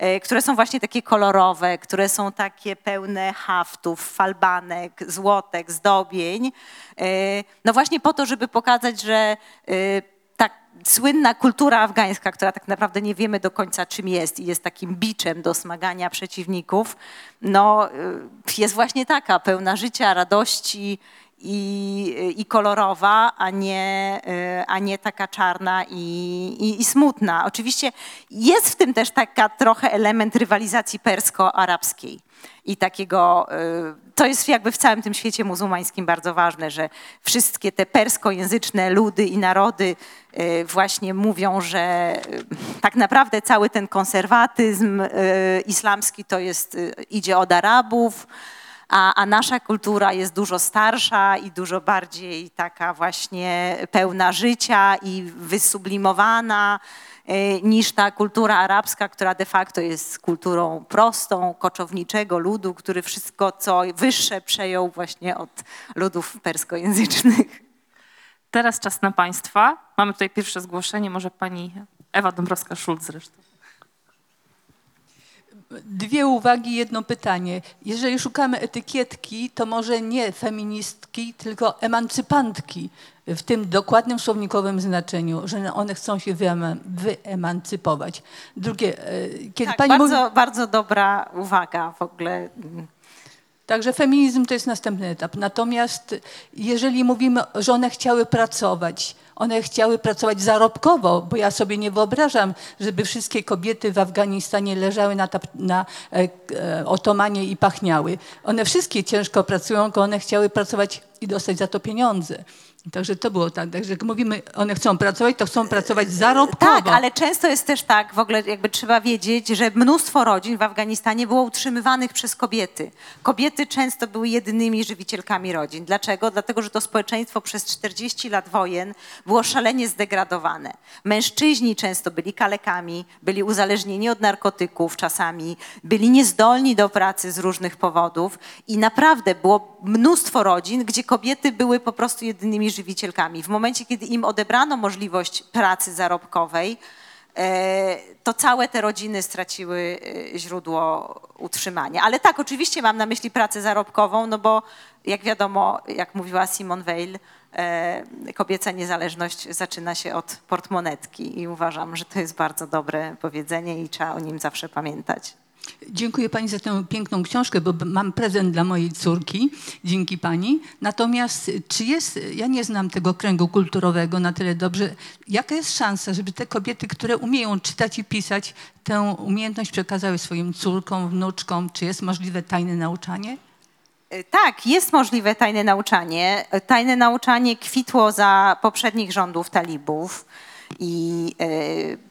y, które są właśnie takie kolorowe, które są takie pełne haftów, falbanek, złotek, zdobień. Y, No właśnie po to, żeby pokazać, że słynna kultura afgańska, która tak naprawdę nie wiemy do końca czym jest i jest takim biczem do smagania przeciwników, no y, jest właśnie taka, pełna życia, radości i, i kolorowa, a nie, y, a nie taka czarna i, i, i smutna. Oczywiście jest w tym też taka trochę element rywalizacji persko-arabskiej i takiego, y, to jest jakby w całym tym świecie muzułmańskim bardzo ważne, że wszystkie te perskojęzyczne ludy i narody y, właśnie mówią, że y, tak naprawdę cały ten konserwatyzm y, islamski to jest, idzie od Arabów, a, a nasza kultura jest dużo starsza i dużo bardziej taka właśnie pełna życia i wysublimowana y, niż ta kultura arabska, która de facto jest kulturą prostą, koczowniczego ludu, który wszystko, co wyższe przejął właśnie od ludów perskojęzycznych. Teraz czas na Państwa. Mamy tutaj pierwsze zgłoszenie, może pani Ewa Dąbrowska-Szulc zresztą. Dwie uwagi, jedno pytanie. Jeżeli szukamy etykietki, to może nie feministki, tylko emancypantki w tym dokładnym słownikowym znaczeniu, że one chcą się wyema- wyemancypować. Drugie, e, kiedy Tak, pani bardzo, mówi, bardzo dobra uwaga w ogóle. Także feminizm to jest następny etap. Natomiast jeżeli mówimy, że one chciały pracować, one chciały pracować zarobkowo, bo ja sobie nie wyobrażam, żeby wszystkie kobiety w Afganistanie leżały na, na e, e, otomanie i pachniały. One wszystkie ciężko pracują, tylko one chciały pracować i dostać za to pieniądze. Także to było tak. Także jak mówimy, one chcą pracować, to chcą pracować zarobkowo. Tak, ale często jest też tak, w ogóle jakby trzeba wiedzieć, że mnóstwo rodzin w Afganistanie było utrzymywanych przez kobiety. Kobiety często były jedynymi żywicielkami rodzin. Dlaczego? Dlatego, że to społeczeństwo przez 40 lat wojen było szalenie zdegradowane. Mężczyźni często byli kalekami, byli uzależnieni od narkotyków czasami, byli niezdolni do pracy z różnych powodów i naprawdę było mnóstwo rodzin, gdzie kobiety były po prostu jedynymi żywicielkami. W momencie, kiedy im odebrano możliwość pracy zarobkowej, e, to całe te rodziny straciły e, źródło utrzymania. Ale tak, oczywiście mam na myśli pracę zarobkową, no bo jak wiadomo, jak mówiła Simone Weil, e, kobieca niezależność zaczyna się od portmonetki i uważam, że to jest bardzo dobre powiedzenie i trzeba o nim zawsze pamiętać. Dziękuję Pani za tę piękną książkę, bo mam prezent dla mojej córki, dzięki Pani. Natomiast czy jest, ja nie znam tego kręgu kulturowego na tyle dobrze, jaka jest szansa, żeby te kobiety, które umieją czytać i pisać, tę umiejętność przekazały swoim córkom, wnuczkom? Czy jest możliwe tajne nauczanie? E, Tak, jest możliwe tajne nauczanie. E, Tajne nauczanie kwitło za poprzednich rządów talibów. I e,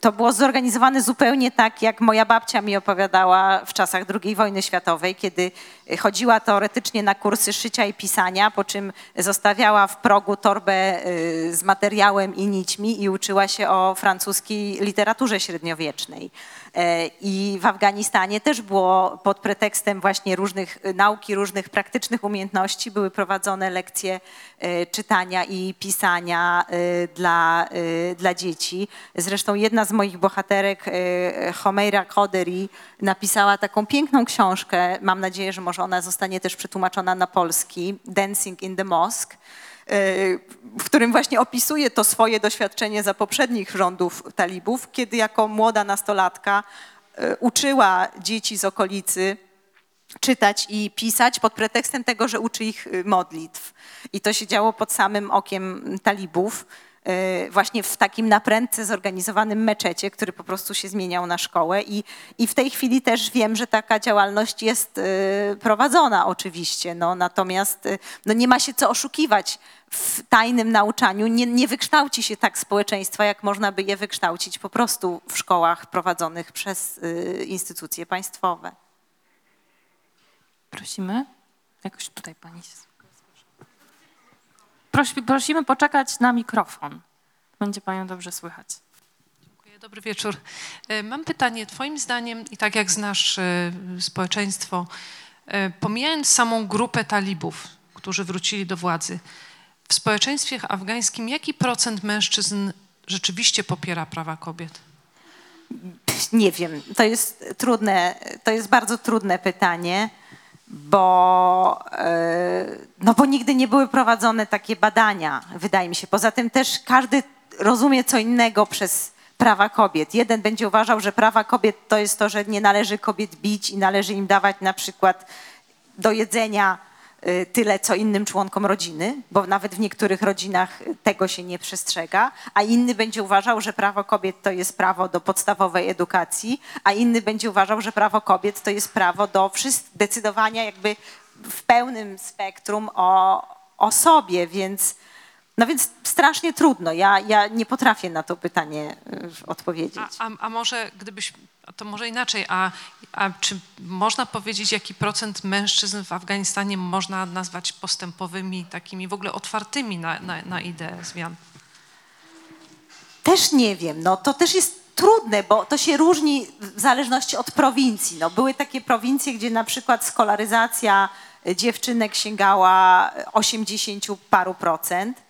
to było zorganizowane zupełnie tak, jak moja babcia mi opowiadała w czasach II wojny światowej, kiedy chodziła teoretycznie na kursy szycia i pisania, po czym zostawiała w progu torbę e, z materiałem i nićmi i uczyła się o francuskiej literaturze średniowiecznej. E, I w Afganistanie też było pod pretekstem właśnie różnych e, nauki, różnych praktycznych umiejętności były prowadzone lekcje e, czytania i pisania dla, dla dzieci. Zresztą jedna z moich bohaterek, Homeira Koderi, napisała taką piękną książkę. Mam nadzieję, że może ona zostanie też przetłumaczona na polski, Dancing in the Mosque w którym właśnie opisuje to swoje doświadczenie za poprzednich rządów talibów, kiedy jako młoda nastolatka e, uczyła dzieci z okolicy czytać i pisać pod pretekstem tego, że uczy ich modlitw. I to się działo pod samym okiem talibów, właśnie w takim naprędce zorganizowanym meczecie, który po prostu się zmieniał na szkołę. I, i w tej chwili też wiem, że taka działalność jest y, prowadzona oczywiście, no, natomiast y, no, nie ma się co oszukiwać w tajnym nauczaniu. Nie, nie wykształci się tak społeczeństwa, jak można by je wykształcić po prostu w szkołach prowadzonych przez y, instytucje państwowe. Prosimy. Jakoś tutaj pani się... Prosi, prosimy poczekać na mikrofon. Będzie panią dobrze słychać. Dziękuję, Dobry wieczór. E, Mam pytanie. Twoim zdaniem, i tak jak znasz e, społeczeństwo, e, pomijając samą grupę talibów, którzy wrócili do władzy, w społeczeństwie afgańskim jaki procent mężczyzn rzeczywiście popiera prawa kobiet? Nie wiem, to jest trudne, to jest bardzo trudne pytanie, bo, e, no bo nigdy nie były prowadzone takie badania, wydaje mi się. Poza tym też każdy rozumie co innego przez prawa kobiet. Jeden będzie uważał, że prawa kobiet to jest to, że nie należy kobiet bić i należy im dawać na przykład do jedzenia tyle, co innym członkom rodziny, bo nawet w niektórych rodzinach tego się nie przestrzega, a inny będzie uważał, że prawo kobiet to jest prawo do podstawowej edukacji, a inny będzie uważał, że prawo kobiet to jest prawo do decydowania jakby w pełnym spektrum o, o sobie, więc no więc strasznie trudno. Ja, ja nie potrafię na to pytanie y, odpowiedzieć. A, a, a może gdybyś, to może inaczej, a, a czy można powiedzieć, jaki procent mężczyzn w Afganistanie można nazwać postępowymi, takimi w ogóle otwartymi na, na, na ideę zmian? Też nie wiem, no to też jest trudne, bo to się różni w zależności od prowincji. No, były takie prowincje, gdzie na przykład skolaryzacja dziewczynek sięgała 80 paru procent,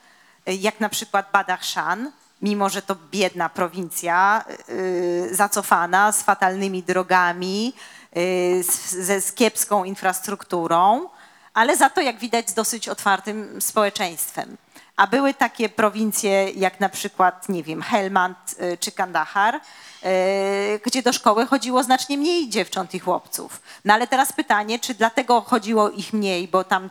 jak na przykład Badakhshan, mimo że to biedna prowincja, y, zacofana, z fatalnymi drogami, y, ze z kiepską infrastrukturą, ale za to, jak widać, z dosyć otwartym społeczeństwem. A były takie prowincje jak na przykład, nie wiem, Helmand y, czy Kandahar, gdzie do szkoły chodziło znacznie mniej dziewcząt i chłopców. No ale teraz pytanie, czy dlatego chodziło ich mniej, bo tam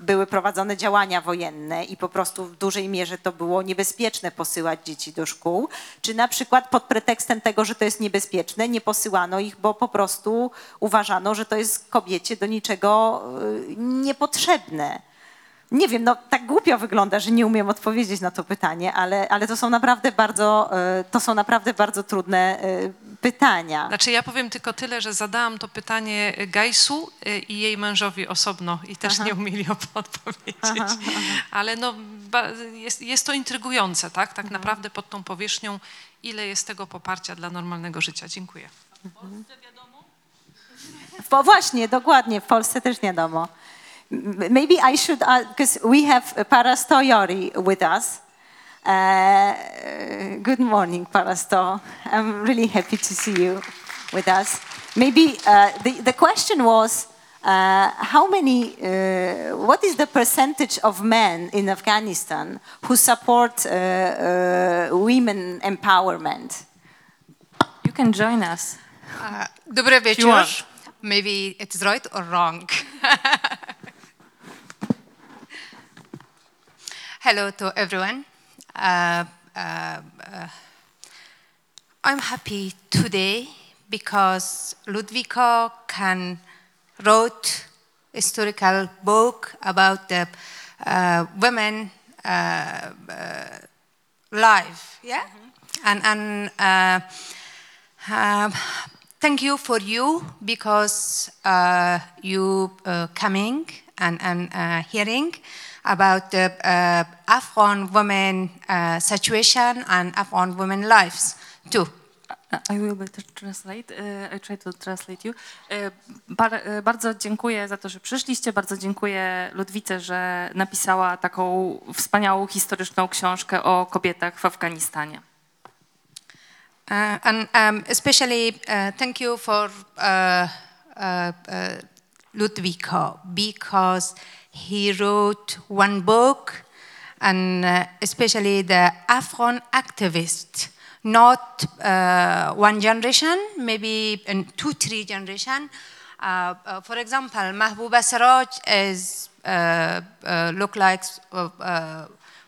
były prowadzone działania wojenne i po prostu w dużej mierze to było niebezpieczne posyłać dzieci do szkół, czy na przykład pod pretekstem tego, że to jest niebezpieczne, nie posyłano ich, bo po prostu uważano, że to jest kobiecie do niczego y, niepotrzebne. Nie wiem, no tak głupio wygląda, że nie umiem odpowiedzieć na to pytanie, ale, ale to są naprawdę bardzo, y, to są naprawdę bardzo trudne y, pytania. Znaczy ja powiem tylko tyle, że zadałam to pytanie Gajsu y, i jej mężowi osobno i też nie umieli odpowiedzieć. Ale no, jest, jest to intrygujące, tak? Tak naprawdę pod tą powierzchnią, ile jest tego poparcia dla normalnego życia. Dziękuję. Bo właśnie, dokładnie, w Polsce też nie wiadomo. M- Maybe I should, because we have Parasto Jori with us. Uh, good morning, Parasto. I'm really happy to see you with us. Maybe uh, the, the question was, uh, how many, uh, what is the percentage of men in Afghanistan who support uh, uh, women empowerment? You can join us. Uh, Dobry wieczór. Maybe it's right or wrong. Hello to everyone. Uh, uh, uh, I'm happy today because Ludwiko can wrote historical book about the uh, women uh, uh, life, yeah, and and. Uh, um, thank you for you because uh, you uh, coming and, and uh, hearing about the uh, Afghan women uh, situation and Afghan women lives too. I will better translate. Uh, I try to translate you. Uh, bar, uh, bardzo dziękuję za to, że przyszliście. Bardzo dziękuję Ludwice, że napisała taką wspaniałą historyczną książkę o kobietach w Afganistanie. Uh, and um, especially uh, thank you for uh, uh, uh, Ludwiko because he wrote one book and uh, especially the Afghan activist, not uh, one generation, maybe in two, three generation. Uh, uh, for example, Mahbouba Saraj is uh, look like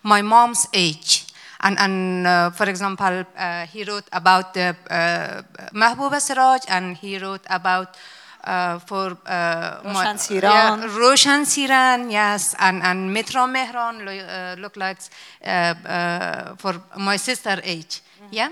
my mom's age. And, and uh, for example, uh, he wrote about the uh, Mahbouba Siraj and he wrote about for uh, Roshan Siran. Yeah, Roshan Siran, yes, and, and Mitra Mehran lo- uh, look like uh, uh, for my sister age. Yeah?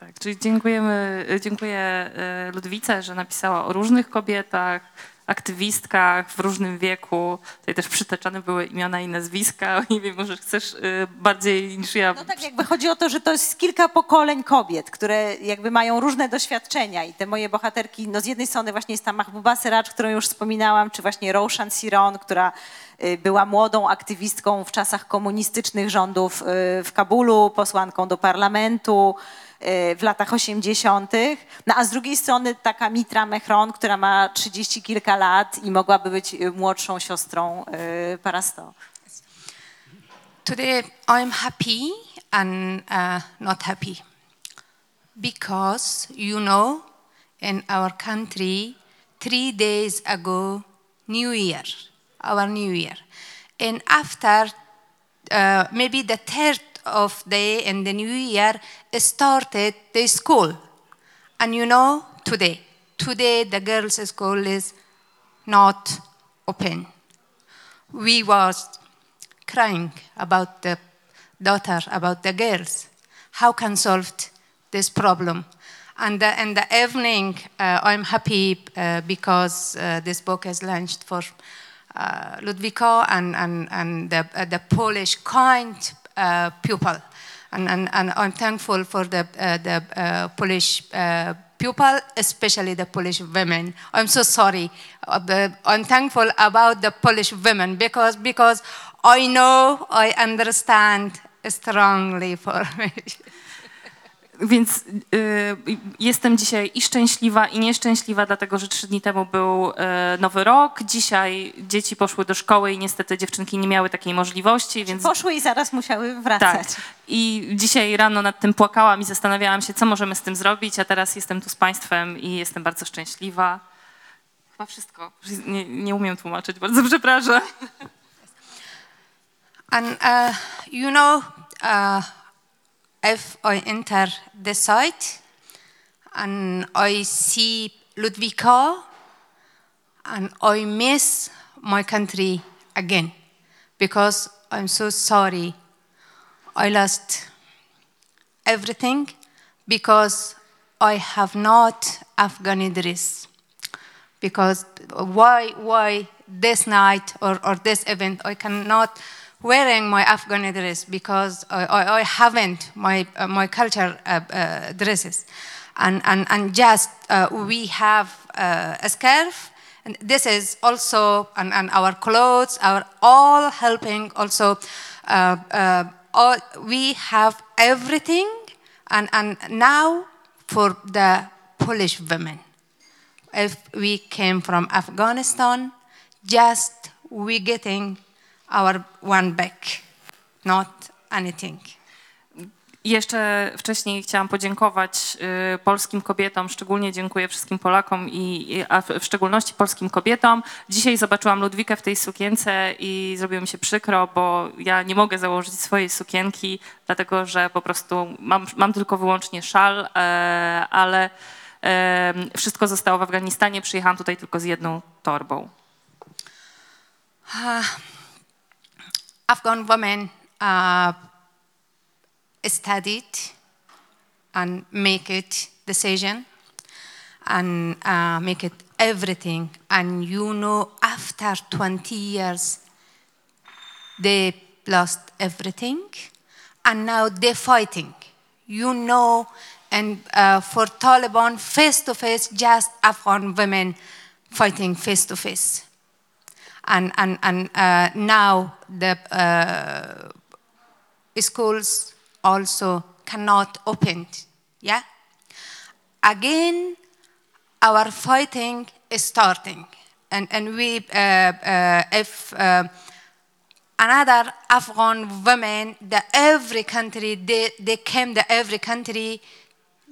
Tak, czyli dziękujemy, dziękuję e, Ludwice, że napisała o różnych kobietach, aktywistkach w różnym wieku. Tutaj też przytaczane były imiona i nazwiska. Nie wiem, może chcesz e, bardziej niż ja. No tak jakby chodzi o to, że to jest kilka pokoleń kobiet, które jakby mają różne doświadczenia i te moje bohaterki, no z jednej strony właśnie jest ta Mahbuba Seracz, którą już wspominałam, czy właśnie Roshan Siron, która y, była młodą aktywistką w czasach komunistycznych rządów y, w Kabulu, posłanką do parlamentu y, w latach 80. No a z drugiej strony taka Mitra Mehron, która ma 30 kilka lat i mogłaby być y, młodszą siostrą y, Parasto. Today I'm happy and uh, not happy because you know in our country three days ago New Year, our New Year, and after uh, maybe the third of day in the New Year started the school, and you know today today the girls' school is not open. We was crying about the daughter, about the girls. How can solve this problem? And uh, in the evening, uh, I'm happy uh, because uh, this book is launched for uh, Ludwiko and, and, and the, uh, the Polish kind uh, people. And, and, and I'm thankful for the, uh, the uh, Polish uh, people, especially the Polish women. I'm so sorry. Uh, I'm thankful about the Polish women because, because I know, I understand strongly for me. Więc y, jestem dzisiaj i szczęśliwa, i nieszczęśliwa, dlatego że trzy dni temu był y, nowy rok. Dzisiaj dzieci poszły do szkoły i niestety dziewczynki nie miały takiej możliwości, więc Poszły i zaraz musiały wracać. tak. I dzisiaj rano nad tym płakałam i zastanawiałam się, co możemy z tym zrobić, a teraz jestem tu z Państwem i jestem bardzo szczęśliwa. Chyba wszystko. Nie, nie umiem tłumaczyć, bardzo przepraszam. And uh, you know, uh, if I enter the site and I see Ludwika and I miss my country again because I'm so sorry. I lost everything because I have not Afghani dress. Because why, why this night or, or this event I cannot wearing my Afghani dress because I, I, I haven't my, uh, my culture uh, uh, dresses. And, and, and just uh, we have uh, a scarf and this is also, and, and our clothes, our all helping also. All, we have everything, and, and now for the Polish women. If we came from Afghanistan, just we getting our one back, not anything. Jeszcze wcześniej chciałam podziękować y, polskim kobietom, szczególnie dziękuję wszystkim Polakom, i, a w szczególności polskim kobietom. Dzisiaj zobaczyłam Ludwikę w tej sukience i zrobiło mi się przykro, bo ja nie mogę założyć swojej sukienki, dlatego że po prostu mam, mam tylko wyłącznie szal, e, ale wszystko zostało w Afganistanie. Przyjechałam tutaj tylko z jedną torbą. Afghan women uh, studied and make it decision and uh, make it everything. And you know, after 20 years, they lost everything, and now they're fighting. You know, and uh, for Taliban, face to face, just Afghan women fighting face to face and and and uh, now the uh, schools also cannot open. Yeah. Again, our fighting is starting, and and we uh, uh, if. Uh, Another Afghan women, the every country, they, they came to every country,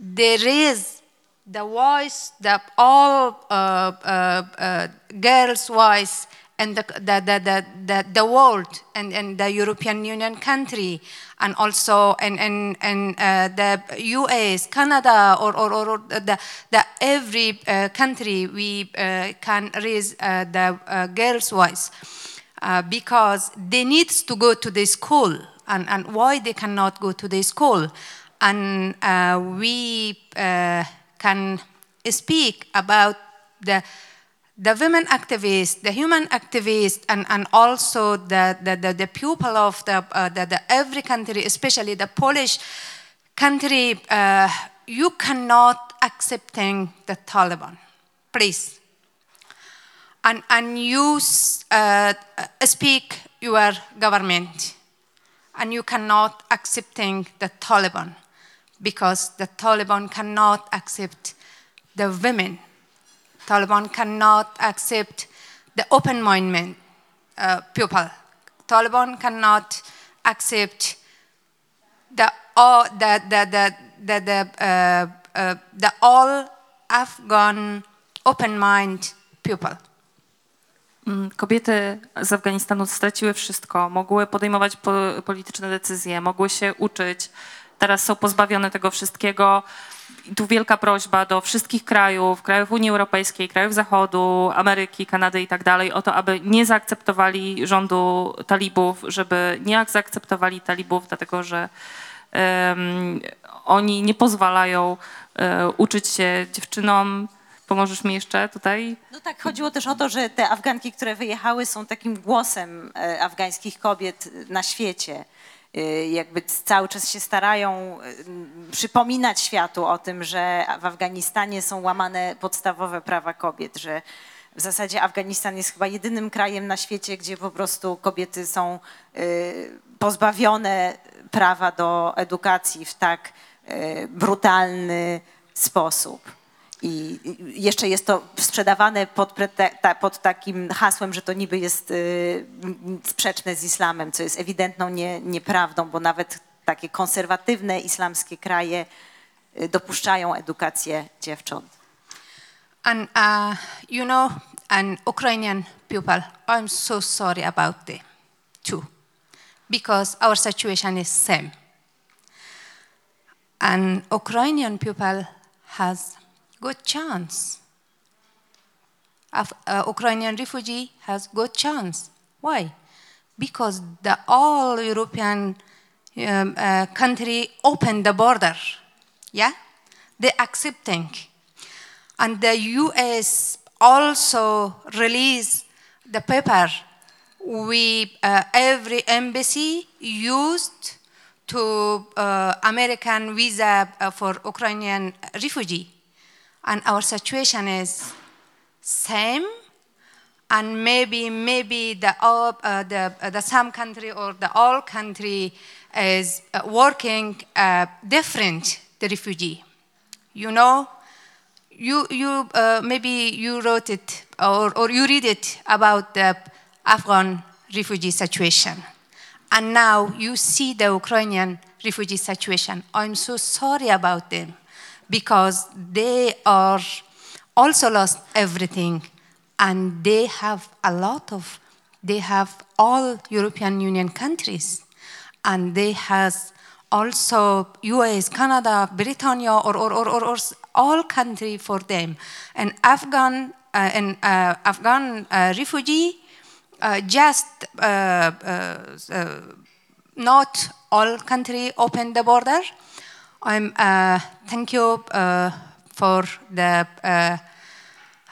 they raise the voice, the all uh, uh, uh, girls' voice, and the, the, the, the, the, world, and, and the European Union country, and also and, and, and uh, the US, Canada, or, or, or the, the every uh, country we uh, can raise uh, the uh, girls' voice uh, because they need to go to the school and, and why they cannot go to the school. And we can speak about the the women activists, the human activists, and, and also the, the, the, the people of the, uh, the, the every country, especially the Polish country, uh, you cannot accepting the Taliban. Please and, and you uh, speak your government and you cannot accepting the Taliban because the Taliban cannot accept the women. Taliban cannot accept the open-minded uh, people. Taliban cannot accept the all the the the, the, uh, uh, the all Afghan open-minded people. Mm, Kobiety z Afganistanu straciły wszystko, mogły podejmować po, polityczne decyzje, mogły się uczyć, teraz są pozbawione tego wszystkiego. Tu wielka prośba do wszystkich krajów, krajów Unii Europejskiej, krajów Zachodu, Ameryki, Kanady i tak dalej, o to, aby nie zaakceptowali rządu talibów, żeby nie zaakceptowali talibów, dlatego że em, oni nie pozwalają e, uczyć się dziewczynom. Pomożesz mi jeszcze tutaj? No tak, chodziło też o to, że te Afganki, które wyjechały, są takim głosem e, afgańskich kobiet na świecie. E, Jakby cały czas się starają m, przypominać światu o tym, że w Afganistanie są łamane podstawowe prawa kobiet, że w zasadzie Afganistan jest chyba jedynym krajem na świecie, gdzie po prostu kobiety są e, pozbawione prawa do edukacji w tak brutalny sposób. I jeszcze jest to sprzedawane pod, pod takim hasłem, że to niby jest y, sprzeczne z islamem, co jest ewidentną nie, nieprawdą, bo nawet takie konserwatywne islamskie kraje y, dopuszczają edukację dziewcząt. And uh, you know, an Ukrainian people, I'm so sorry about them too, because our situation is same. And Ukrainian people has good chance. Af- uh, Ukrainian refugee has good chance. Why? Because the all European um, uh, country opened the border. Yeah, they accepting and the US also released the paper we uh, every embassy used to uh, American visa uh, for Ukrainian refugee, and our situation is same, and maybe maybe the uh, the uh, the some country or the all country is uh, working uh, different the refugee, you know you, you uh, maybe you wrote it or, or you read it about the Afghan refugee situation. And now you see the Ukrainian refugee situation. I'm so sorry about them because they are also lost everything and they have a lot of, they have all European Union countries and they has also US, Canada, Britannia, or, or, or, or, or all country for them. And Afghan, uh, and, uh, Afghan uh, refugee, uh, just uh, uh, not all country open the border. I'm, uh, thank you uh, for the uh,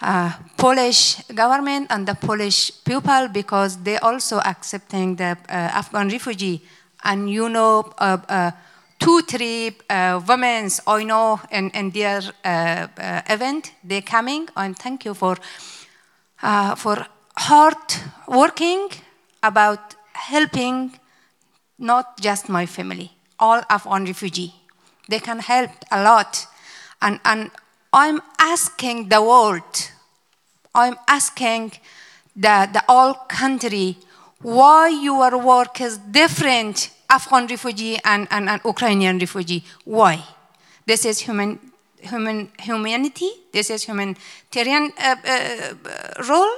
uh, Polish government and the Polish people because they also accepting the uh, Afghan refugee. And you know, uh, two, three women I know in, in their event, they coming. And thank you for for hard working about helping not just my family, all Afghan refugee. They can help a lot. And, and I'm asking the world, I'm asking the, the all country, why your work is different, Afghan refugee and, and, and Ukrainian refugee. Why? This is human, human, humanity, this is humanitarian uh, uh, role.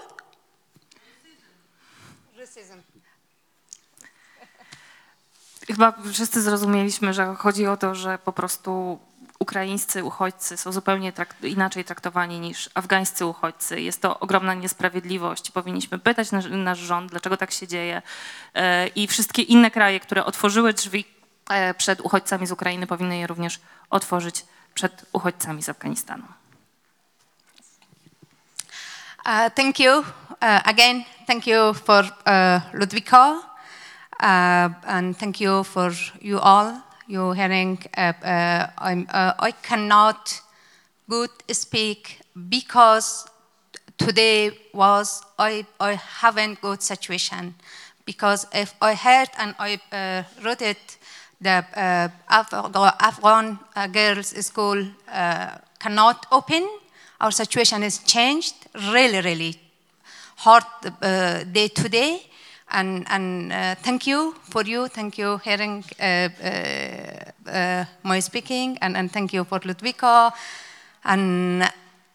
Chyba wszyscy zrozumieliśmy, że chodzi o to, że po prostu ukraińscy uchodźcy są zupełnie trakt inaczej traktowani niż afgańscy uchodźcy. Jest to ogromna niesprawiedliwość. Powinniśmy pytać nasz, nasz rząd, dlaczego tak się dzieje. E, I wszystkie inne kraje, które otworzyły drzwi e, przed uchodźcami z Ukrainy, powinny je również otworzyć przed uchodźcami z Afganistanu. Uh, thank you uh, again. Thank you for uh, Ludwiko, and thank you for you all. You hearing? Uh, uh, uh, I cannot good speak because today was I I haven't good situation because if I heard and I uh, wrote it, the uh, Af- Afghan uh, girls school uh, cannot open. Our situation is changed really, really hard uh, day to day. And, and uh, thank you for you, thank you hearing uh, uh, uh, my speaking, and, and thank you for Ludwiko, and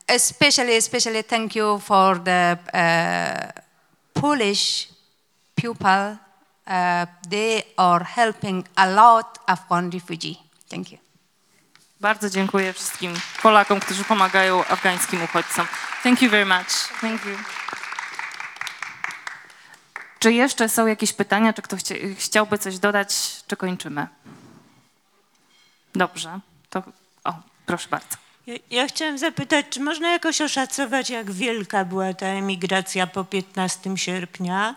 especially, especially thank you for the uh, Polish people. Uh, they are helping a lot Afghan refugee. Thank you. Bardzo dziękuję wszystkim Polakom, którzy pomagają afgańskim uchodźcom. Thank you very much. Thank you. Czy jeszcze są jakieś pytania? Czy ktoś chciałby coś dodać, czy kończymy? Dobrze, to o, proszę bardzo. Ja, ja chciałam zapytać, czy można jakoś oszacować, jak wielka była ta emigracja po 15 sierpnia?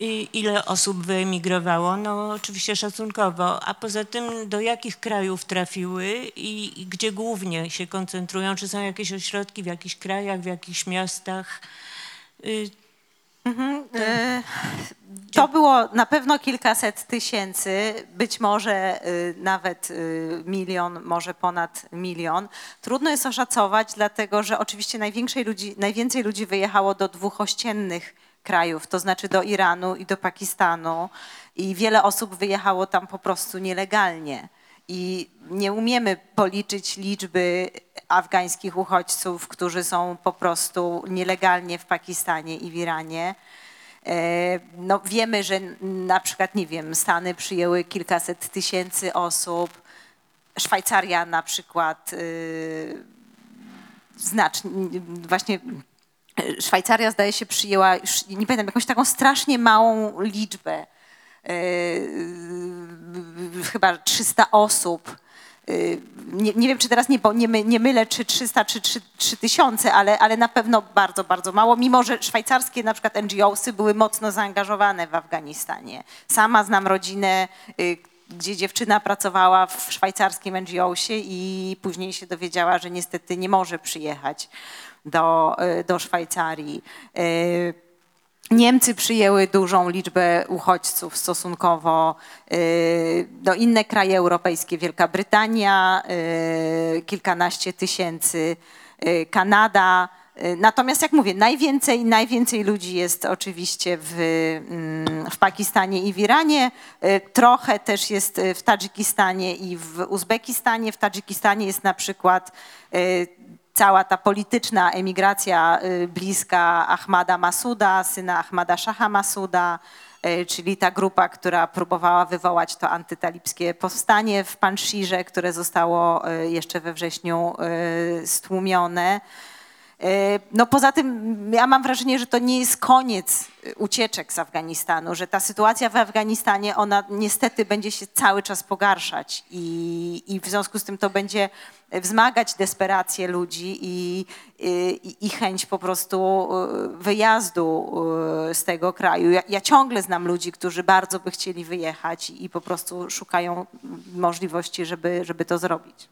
I ile osób wyemigrowało? No oczywiście szacunkowo. A poza tym do jakich krajów trafiły i, i gdzie głównie się koncentrują? Czy są jakieś ośrodki w jakichś krajach, w jakichś miastach? Y, E, To było na pewno kilkaset tysięcy, być może y, nawet y, milion, może ponad milion. Trudno jest oszacować, dlatego że oczywiście największej ludzi, najwięcej ludzi wyjechało do dwóch ościennych krajów, to znaczy do Iranu i do Pakistanu i wiele osób wyjechało tam po prostu nielegalnie. I nie umiemy policzyć liczby afgańskich uchodźców, którzy są po prostu nielegalnie w Pakistanie i w Iranie. E, No, wiemy, że na przykład, nie wiem, Stany przyjęły kilkaset tysięcy osób, Szwajcaria na przykład y, znacznie, właśnie e, Szwajcaria zdaje się przyjęła, już nie pamiętam, jakąś taką strasznie małą liczbę, e, chyba 300 osób. Y, Nie, nie wiem, czy teraz nie, nie, nie mylę, czy 300, czy 3, 3 tysiące, ale, ale na pewno bardzo, bardzo mało, mimo że szwajcarskie na przykład NGOsy były mocno zaangażowane w Afganistanie. Sama znam rodzinę, y, gdzie dziewczyna pracowała w szwajcarskim NGOsie i później się dowiedziała, że niestety nie może przyjechać do, y, do Szwajcarii. Niemcy przyjęły dużą liczbę uchodźców stosunkowo y, do inne kraje europejskie, Wielka Brytania, y, kilkanaście tysięcy, y, Kanada. Natomiast jak mówię, najwięcej, najwięcej ludzi jest oczywiście w, mm, w Pakistanie i w Iranie. Trochę też jest w Tadżykistanie i w Uzbekistanie. W Tadżykistanie jest na przykład cała ta polityczna emigracja y, bliska Ahmada Masuda, syna Ahmada Shaha Masuda, y, czyli ta grupa, która próbowała wywołać to antytalibskie powstanie w Panszirze, które zostało y, jeszcze we wrześniu stłumione. E, No poza tym ja mam wrażenie, że to nie jest koniec y, ucieczek z Afganistanu, że ta sytuacja w Afganistanie, ona niestety będzie się cały czas pogarszać i, i w związku z tym to będzie wzmagać desperację ludzi i, i, i chęć po prostu y, wyjazdu y, z tego kraju. Ja, ja ciągle znam ludzi, którzy bardzo by chcieli wyjechać i po prostu szukają możliwości, żeby, żeby to zrobić.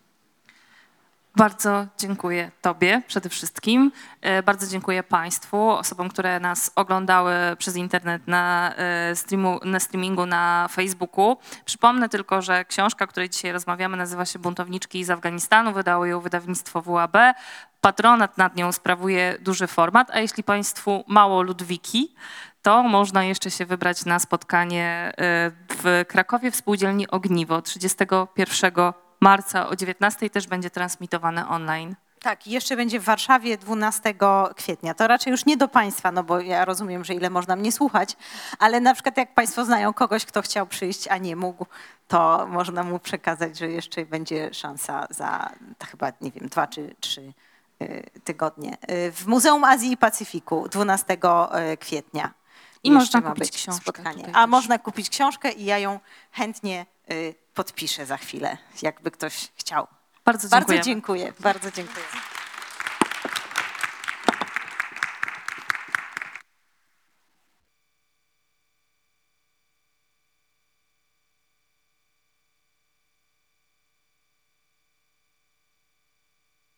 Bardzo dziękuję Tobie przede wszystkim. E, Bardzo dziękuję Państwu, osobom, które nas oglądały przez internet na, e, streamu, na streamingu na Facebooku. Przypomnę tylko, że książka, o której dzisiaj rozmawiamy, nazywa się Buntowniczki z Afganistanu. Wydało ją wydawnictwo WAB. Patronat nad nią sprawuje duży format, a jeśli Państwu mało Ludwiki, to można jeszcze się wybrać na spotkanie e, w Krakowie w spółdzielni Ogniwo 31 marca o 19 też będzie transmitowane online. Tak, jeszcze będzie w Warszawie 12 kwietnia. To raczej już nie do Państwa, no bo ja rozumiem, że ile można mnie słuchać, ale na przykład jak Państwo znają kogoś, kto chciał przyjść, a nie mógł, to można mu przekazać, że jeszcze będzie szansa za chyba, nie wiem, dwa czy trzy y, tygodnie. Y, W Muzeum Azji i Pacyfiku 12 y, kwietnia. I można kupić książkę Spotkanie. A można kupić książkę i ja ją chętnie podpiszę za chwilę, jakby ktoś chciał. Bardzo Bardzo dziękuję. dziękuję, bardzo dziękuję.